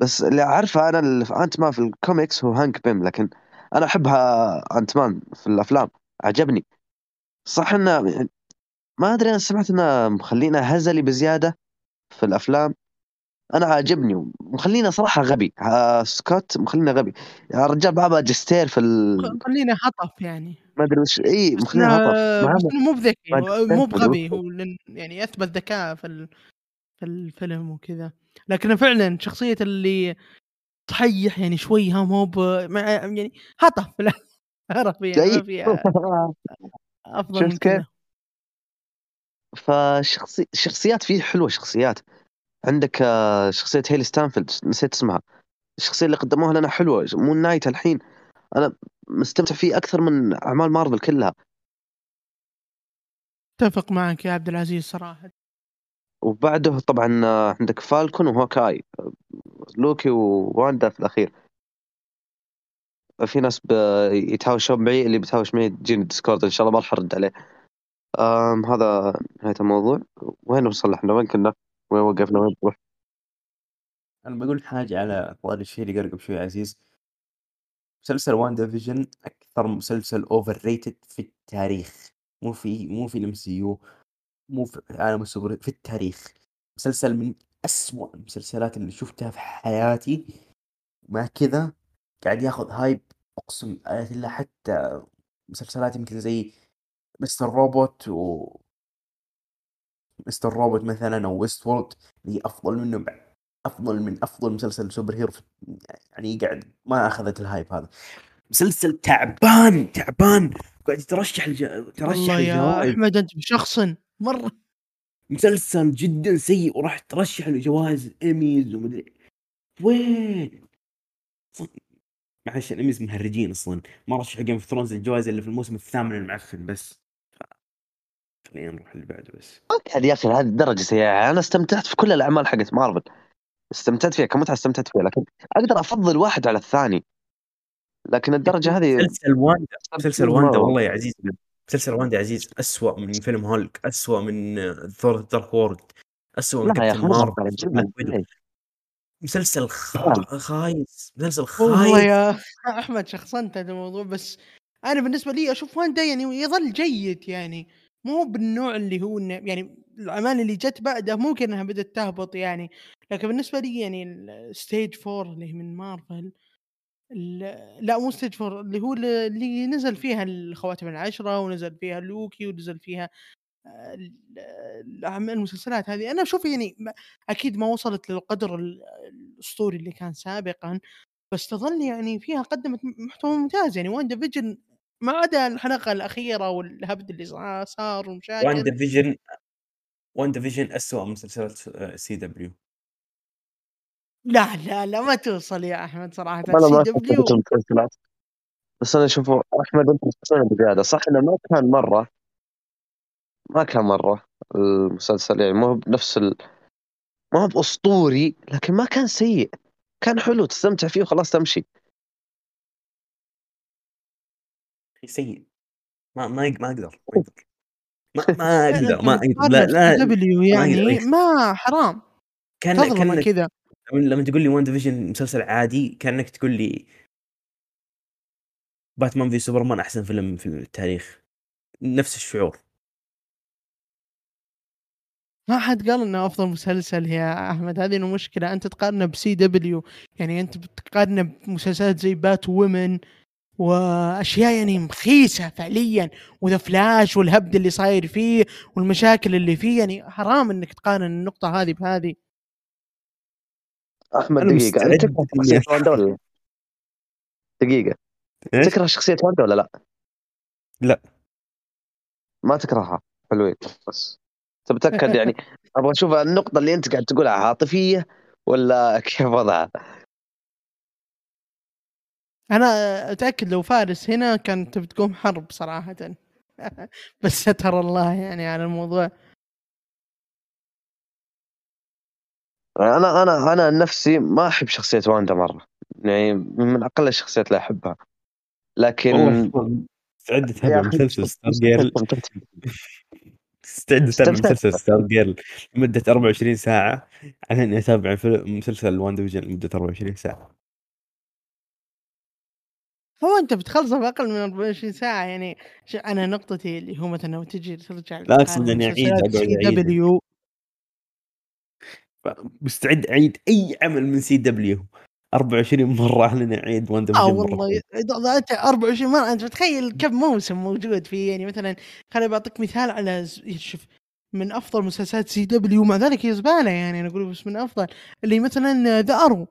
بس اللي عارفه أنا Ant-Man في الكوميكس هو هانك بيم لكن أنا أحبها Ant-Man في الأفلام. عجبني صح إنه ما أدري أنا سمعت إنه مخلينا هزلي بزيادة في الأفلام. أنا عاجبني ومخلينا صراحة غبي. سكوت مخلينا غبي. يا رجال بابا جستير في ال... خلينا هطف يعني. ما أدري وش إي مخلينا هطف مو بذكي مو بغبي هو يعني اثبت ذكاء في ال... في الفيلم وكذا. لكن فعلا شخصية اللي تحيح يعني شوي ها مو. يعني هطف عرف يعني فيها أفضل من كذا. فشخصي شخصيات فيه حلوة شخصيات. عندك آه، شخصية هيلي ستانفيلد نسيت اسمها. الشخصية اللي قدموها لنا حلوة مون نايت الحين. أنا مستمتع فيه أكثر من أعمال مارفل كلها. أتفق معك يا عبد العزيز صراحة. وبعده طبعا عندك فالكون وهوكاي. لوكي وواندا في الأخير. في ناس يتهاوشون معي اللي بتهاوش معي تجيني Discord إن شاء الله ما راح أرد عليه. آم هذا نهاية الموضوع. وين وصلنا إحنا؟ وين كنا؟ وين وقفنا؟ وين بنروح أنا بقول حاجة على طاري الشيء اللي قبل شوي عزيز. مسلسل WandaVision أكثر مسلسل overrated في التاريخ. مو في مو في ال MCU مو في عالم السوبر في التاريخ. مسلسل من أسوأ المسلسلات اللي شفتها في حياتي. ومع كذا قاعد ياخذ hype أقسم آية الله حتى مسلسلات يمكن زي Mr. Robot و Mr. Robot مثلا أو Westworld اللي أفضل منه أفضل من أفضل مسلسل superhero يعني قاعد ما أخذت ال hype هذا. مسلسل تعبان تعبان. قاعد يترشح الج... ترشح والله يا الجوائز. أحمد أنت بشخص مرة. مسلسل جدا سيء وراح ترشح لجوائز ايميز ومدري. وين؟ معلش الايميز مهرجين أصلا. ما رشحوا Game of Thrones الجوائز اللي في الموسم الثامن المعفن بس. خلينا نروح اللي بعده بس. يا أخي هذه الدرجة سيئة. أنا استمتعت في كل الأعمال حقت مارفل. استمتعت فيها كمتعة استمتعت فيها لكن أقدر أفضل واحد على الثاني. لكن الدرجة هذه مسلسل واندا مسلسل واندا. والله يا عزيز. مسلسل واندا يا عزيز أسوأ من فيلم هولك أسوأ من ثور دارك وورد أسوأ من كابتن مارفل. مسلسل. جدا مسلسل خا... خايس مسلسل والله خايس. يا أحمد شخصنت هذا الموضوع بس أنا بالنسبة لي أشوف واندا يعني يظل جيد يعني. مو بالنوع اللي هو يعني الاعمال اللي جت بعده ممكن إنها بدأت تهبط يعني لكن بالنسبة لي يعني ال stage four اللي هي من مارفل لا مو stage four اللي هو اللي نزل فيها الخواتم العشرة ونزل فيها لوكي ونزل فيها آه، المسلسلات هذه. أنا أشوف يعني أكيد ما وصلت للقدر ال- الأسطوري اللي كان سابقا بس تظل يعني فيها قدمت محتوى ممتاز يعني. WandaVision ما عدا الحلقة الأخيرة والهبد اللي صار- ومشاكل. وان Vision WandaVision أسوأ من مسلسلات CW لا لا لا ما توصل يا أحمد صراحة. أنا ما دبليو المسلسلات. بس أنا أشوفه أحمد أنت شخصيا بزيادة. صح إنه ما كان مرة. ما كان مرة المسلسل يعني مو بنفس ال... ما هو بأسطوري لكن ما كان سيء. كان حلو تستمتع فيه وخلاص تمشي. سيء. ما ما يق- ما أقدر ما أقدر ما, ما أقدر ما أقدر لا لا دبليو يعني. ما حرام. كان كان كذا لما تقول لي WandaVision مسلسل عادي كأنك تقول لي باتمان في سوبرمان أحسن فيلم في التاريخ. نفس الشعور. ما حد قال إنه أفضل مسلسل يا أحمد. هذه المشكلة. أنت تقارنه ب CW يعني أنت بتقارنه بمسلسلات زي بات وومن وأشياء يعني مخيسة فعليا وذا فلاش والهبد اللي صاير فيه والمشاكل اللي فيه يعني حرام إنك تقارن النقطة هذه بهذه أحمد دقيقة أنت تكره شخصية واندا ولا لا؟ دقيقة؟ تكره شخصية واندا ولا لا؟ لا. ما تكرهها حلوين بس تبتاكد يعني أبغى أشوف النقطة اللي أنت قاعد تقولها عاطفية ولا كيف وضعها؟ أنا أتأكد لو فارس هنا كانت بتقوم حرب صراحة. بس ستر الله يعني على الموضوع. أنا أنا أنا عن نفسي ما أحب شخصية واندا مرة. يعني من أقل الشخصيات اللي أحبها. لكن اتابع أخي، مسلسل ستار جيرل اتابع استمتعت. مسلسل Stargirl لمده 24 ساعة. على إني أتابع مسلسل WandaVision لمدة 24 ساعة. هو أنت بتخلصه بأقل من 24 ساعة يعني أنا نقطتي اللي هو مثلا لو تجي ترجع لا أعيد، أقعد أعيد. دبليو مستعد أعيد أي عمل من CW 24 مرة على اني أعيد وان آه والله. انت 24 مرة أنت متخيل كم موسم موجود فيه؟ يعني مثلا خليني بعطيك مثال على ز- شوف من أفضل مسلسلات CW مع ذلك هي زبالة يعني أنا أقول بس من أفضل اللي مثلا The Arrow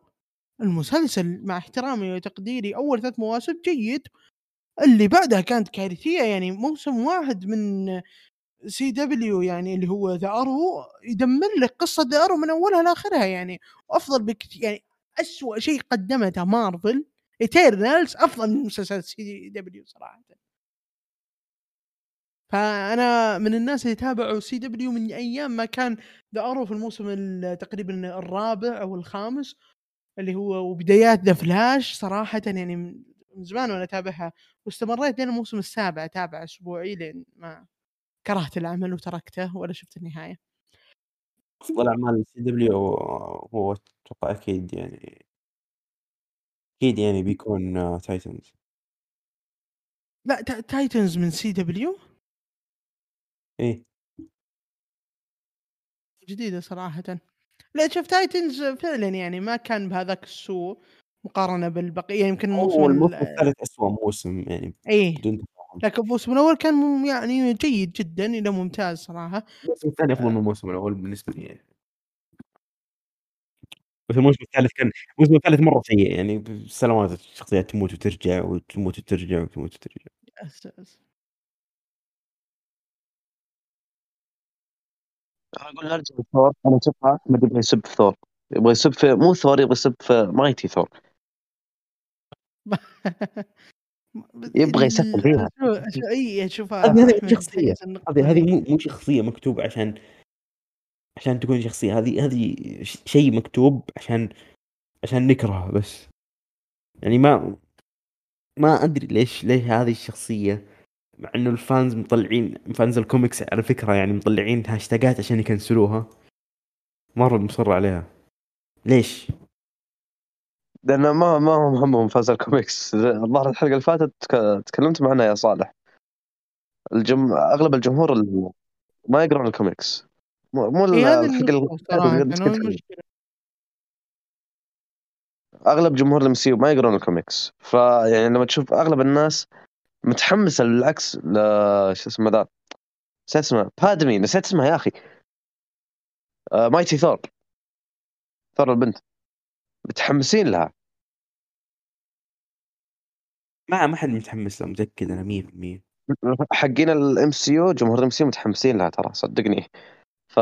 المسلسل مع احترامي وتقديري أول ثلاث مواسم جيد. اللي بعدها كانت كارثية يعني موسم واحد من CW يعني اللي هو The Arrow يدمر لك قصة The Arrow من أولها لآخرها يعني وافضل بكثير يعني اسوء شيء قدمته مارفل Eternals أفضل من مسلسلات CW صراحة. فأنا من الناس اللي تابعوا CW من أيام ما كان The Arrow في الموسم ال- تقريبا الرابع أو الخامس اللي هو وبدايات The Flash صراحة يعني من زمان وأنا أتابعها واستمريت لين الموسم السابع أتابع أسبوعي لين ما كرهت العمل وتركته ولا شفت النهاية. أفضل أعمال CW هو أتوقع أكيد يعني أكيد يعني بيكون Titans. لا تا- Titans من CW؟ إيه. جديدة صراحة. لا شوف Titans فعلا يعني ما كان بهذاك السوء مقارنة بالبقية يمكن الموسم الموسم ال- الثالث اسوء موسم يعني إيه. بدون تفاهم لكن الموسم الأول كان يعني جيد جدا إلى ممتاز صراحة. الموسم الثاني أفضل من الموسم الأول بالنسبة لي يعني. بس الموسم الثالث كان الموسم الثالث مرة سيء يعني سلامات الشخصيات تموت وترجع وتموت وترجع وتموت وترجع. أقول نرجع لثور أنا أشوفها احمد يبغى يسب في ثور. يبغى يسب في مو ثور يبغى يسب في مايتي ثور. يبغى يسفل فيها. إي شوفها هذه النقطة هذه هذه. مو مو شخصية مكتوبة عشان عشان تكون شخصية. هذه هذه شيء مكتوب عشان عشان نكرهه بس. يعني ما ما أدري ليش ليش هذه الشخصية مع إنه ال fans مطلعين fans ال comics على فكرة يعني مطلعين هاشتاجات عشان يكنسلوها. مرة مصر عليها. ليش؟ لأن ما ما هم همهم fans ال comics. الظاهر الحلقة اللي فاتت تك- تكلمت معنا يا صالح. الجم... أغلب الجمهور ال- ما يقرون الكوميكس. مو مو الحلقة اللي اللي أغلب جمهور ال MCU ما يقرون الكوميكس. فيعني لما تشوف أغلب الناس متحمسه بالعكس ل شو اسمه ذا؟ نسيت اسمه. بادمي نسيت اسمها يا أخي. آه Mighty Thor ثور البنت. متحمسين لها. ما ما حد متحمس له متأكد أنا 100% حقين ال MCU جمهور الام سي متحمسين لها ترى صدقني. ف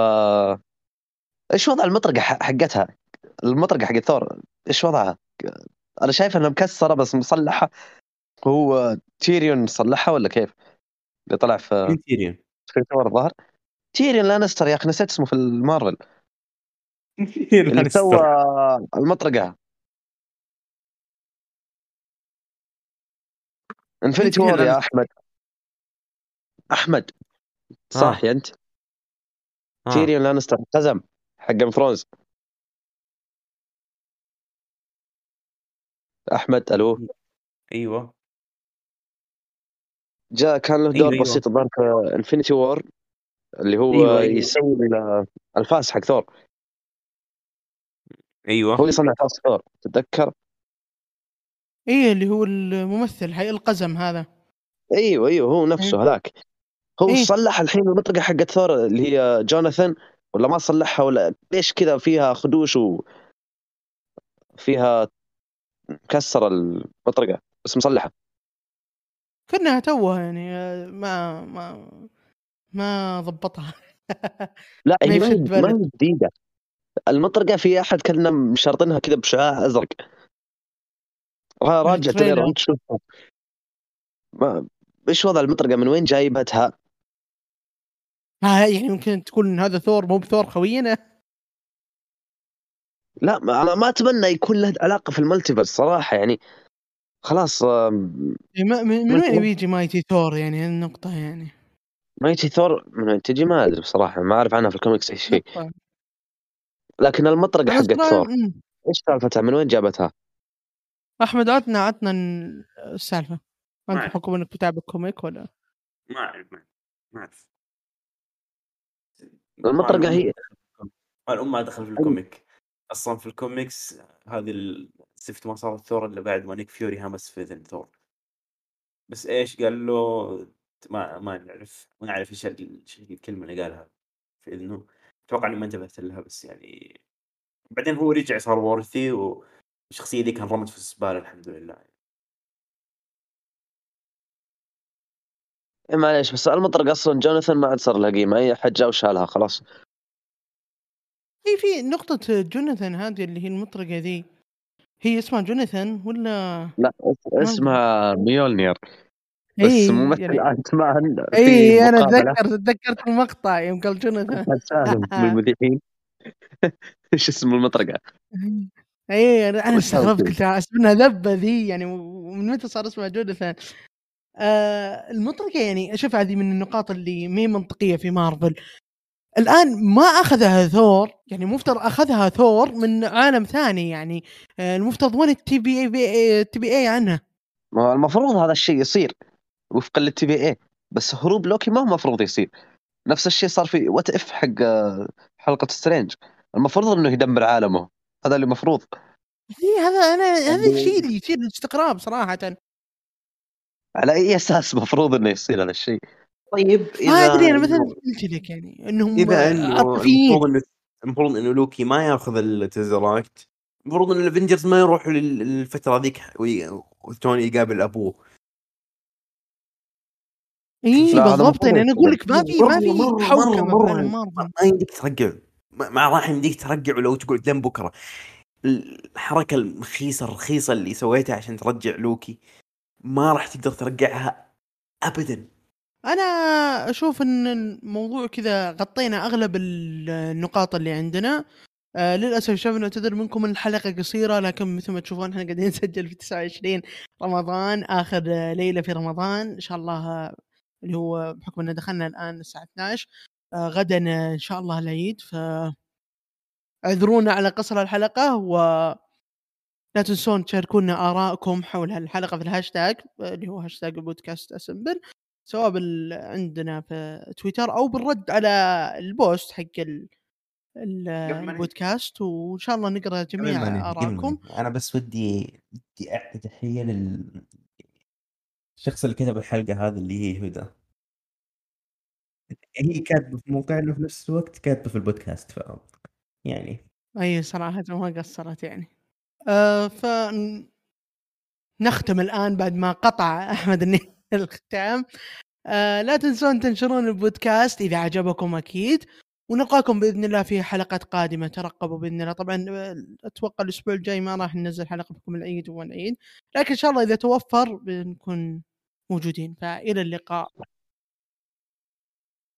إيش وضع المطرقة حقتها؟ المطرقة حقت ثور إيش وضعها؟ أنا شايف إنها مكسرة بس مصلحة. هو تيريون صلحها ولا كيف؟ اللي طلع في مين تيريون؟ ثور الظاهر. تيريون لانستر يا أخي نسيت اسمه في المارفل. اللي سوى المطرقة. Infinity War يا؟ أحمد. أحمد. صح يا أنت. آه. تيريون لانستر قزم حق Game Thrones أحمد ألو. أيوه. جاء كان له أيوة، دور أيوة. بسيط الظاهر في Infinity War اللي هو أيوة، أيوة. يسوي ال- الفاس حق ثور. أيوه. هو اللي صنع فاس ثور تتذكر؟ إيه اللي هو الممثل حي القزم هذا. أيوه أيوه هو نفسه هذاك. هو إيه. صلح الحين المطرقه حقت ثور اللي هي جوناثان ولا ما صلحها ولا ليش كذا فيها خدوش و فيها مكسره المطرقه بس مصلحة. كانها توها يعني آه، ما ما ما ضبطها. لا هي ما هي ما جديدة. المطرقة في أحد كنا مشرطنها كذا بشعاع أزرق. ها راجع. تريلر انت شوفها. ما إيش وضع المطرقة؟ من وين جايبتها؟ ها يعني يمكن تكون إن هذا ثور مو بثور خوينا. لا أنا ما أتمنى يكون له علاقة في الملتيفرس صراحة يعني. خلاص إيه، من من وين؟ بيجي Mighty Thor يعني؟ النقطة يعني. Mighty Thor من وين تجي؟ ما أدري بصراحة ما أعرف عنها في الكوميكس أي شيء. لكن المطرقة أنا حقت ثور. إيش سالفتها؟ من وين جابتها؟ أحمد عطنا عطنا السالفة. أنت ما- بحكم إنك بتابع comic ولا؟ ما أعرف ما أعرف المطرقة هي الام ما دخل في ال comic. أصلا في الكوميكس هذه الزفت ما صارت ثور إلا بعد ما نيك فيوري همس في إذن ثور. بس إيش قال له؟ ما ما نعرف ما نعرف إيش الكلمة اللي قالها في إذنه. أتوقع اني ما انتبهت لها بس يعني بعدين هو رجع صار worthy والشخصيه دي كان رمت في الزبالة الحمد لله. إيه معليش بس المطرقة أصلا جوناثان ما عاد صار لها قيمه أي أحد جاء وشالها خلاص. في في نقطة جوناثان هذه اللي هي المطرقة ذي. هي اسمها جوناثان ولا لا اس- اسمها ميولنير بس إيه، ممثل يعني في اي أنا اتذكر تذكرت المقطع يوم قال جوناثان سالم من المذيعين إيش اسم المطرقة؟ اي أنا أنا استغربت. قلت أسمها ذبة ذي يعني ومن متى صار اسمها جوناثان؟ آه المطرقة يعني أشوف هذه من النقاط اللي ما هي منطقية في مارفل الآن ما أخذها ثور يعني مفترض أخذها ثور من عالم ثاني يعني آه المفترض وين التي VA ال TVA عنها؟ ما المفروض هذا الشيء يصير وفقا لل TVA بس هروب لوكي ما هو المفروض يصير. نفس الشيء صار في What If حق آه، حلقة سترينج المفروض إنه يدمر عالمه. هذا اللي المفروض إي هذا أنا هذا يعني- الشيء اللي يثير الاستغراب صراحة. على أي أساس مفروض إنه يصير هذا الشيء؟ طيب ما أدري أنا مثلا قلت لك يعني إنهم إذا إنه عاطفيين. المفروض إنه لوكي ما يأخذ ال Tesseract المفروض ان ال Avengers ما يروحوا لل- للفترة ذيك وتوني يقابل أبوه. إي بالضبط يعني أنا أقول لك ما في ما في حوكمة ما يمديك ترجع ما راح يمديك ترجع ولو تقول لين بكرة. الحركة المخيسه الرخيصة اللي سويتها عشان ترجع لوكي ما راح تقدر ترجعها ابدا. أنا أشوف إن الموضوع كذا غطينا أغلب النقاط اللي عندنا. آه للأسف شباب نعتذر منكم الحلقة قصيرة لكن مثل ما تشوفون إحنا قاعدين نسجل في 29 رمضان آخر ليلة في رمضان إن شاء الله اللي هو بحكم ان دخلنا الآن الساعة 12 آه غدا آه، إن شاء الله العيد. ف اعذرونا على قصر الحلقة و لا تنسون تشاركونا آرائكم حول هالحلقة في الهاشتاج آه، اللي هو هاشتاج البودكاست Assemble. سواء بال... عندنا في تويتر أو بالرد على ال post حق ال... البودكاست وإن شاء الله نقرأ جميع آرائكم. أنا بس ودي ودي اعطي تحيه لل الشخص اللي كتب الحلقة هذه اللي هي هدى. هي كاتبة في موقعنا في نفس الوقت كاتبة في البودكاست ف يعني. أي صراحة ما قصرت يعني. آه ف نختم الآن بعد ما قطع أحمد الني- الختام. آه لا تنسون تنشرون البودكاست إذا عجبكم أكيد ونلقاكم بإذن الله في حلقات قادمة. ترقبوا بإذن الله. طبعا آه، أتوقع الأسبوع الجاي ما راح ننزل حلقة بحكم العيد والعيد لكن إن شاء الله إذا توفر بنكون موجودين. فإلى اللقاء.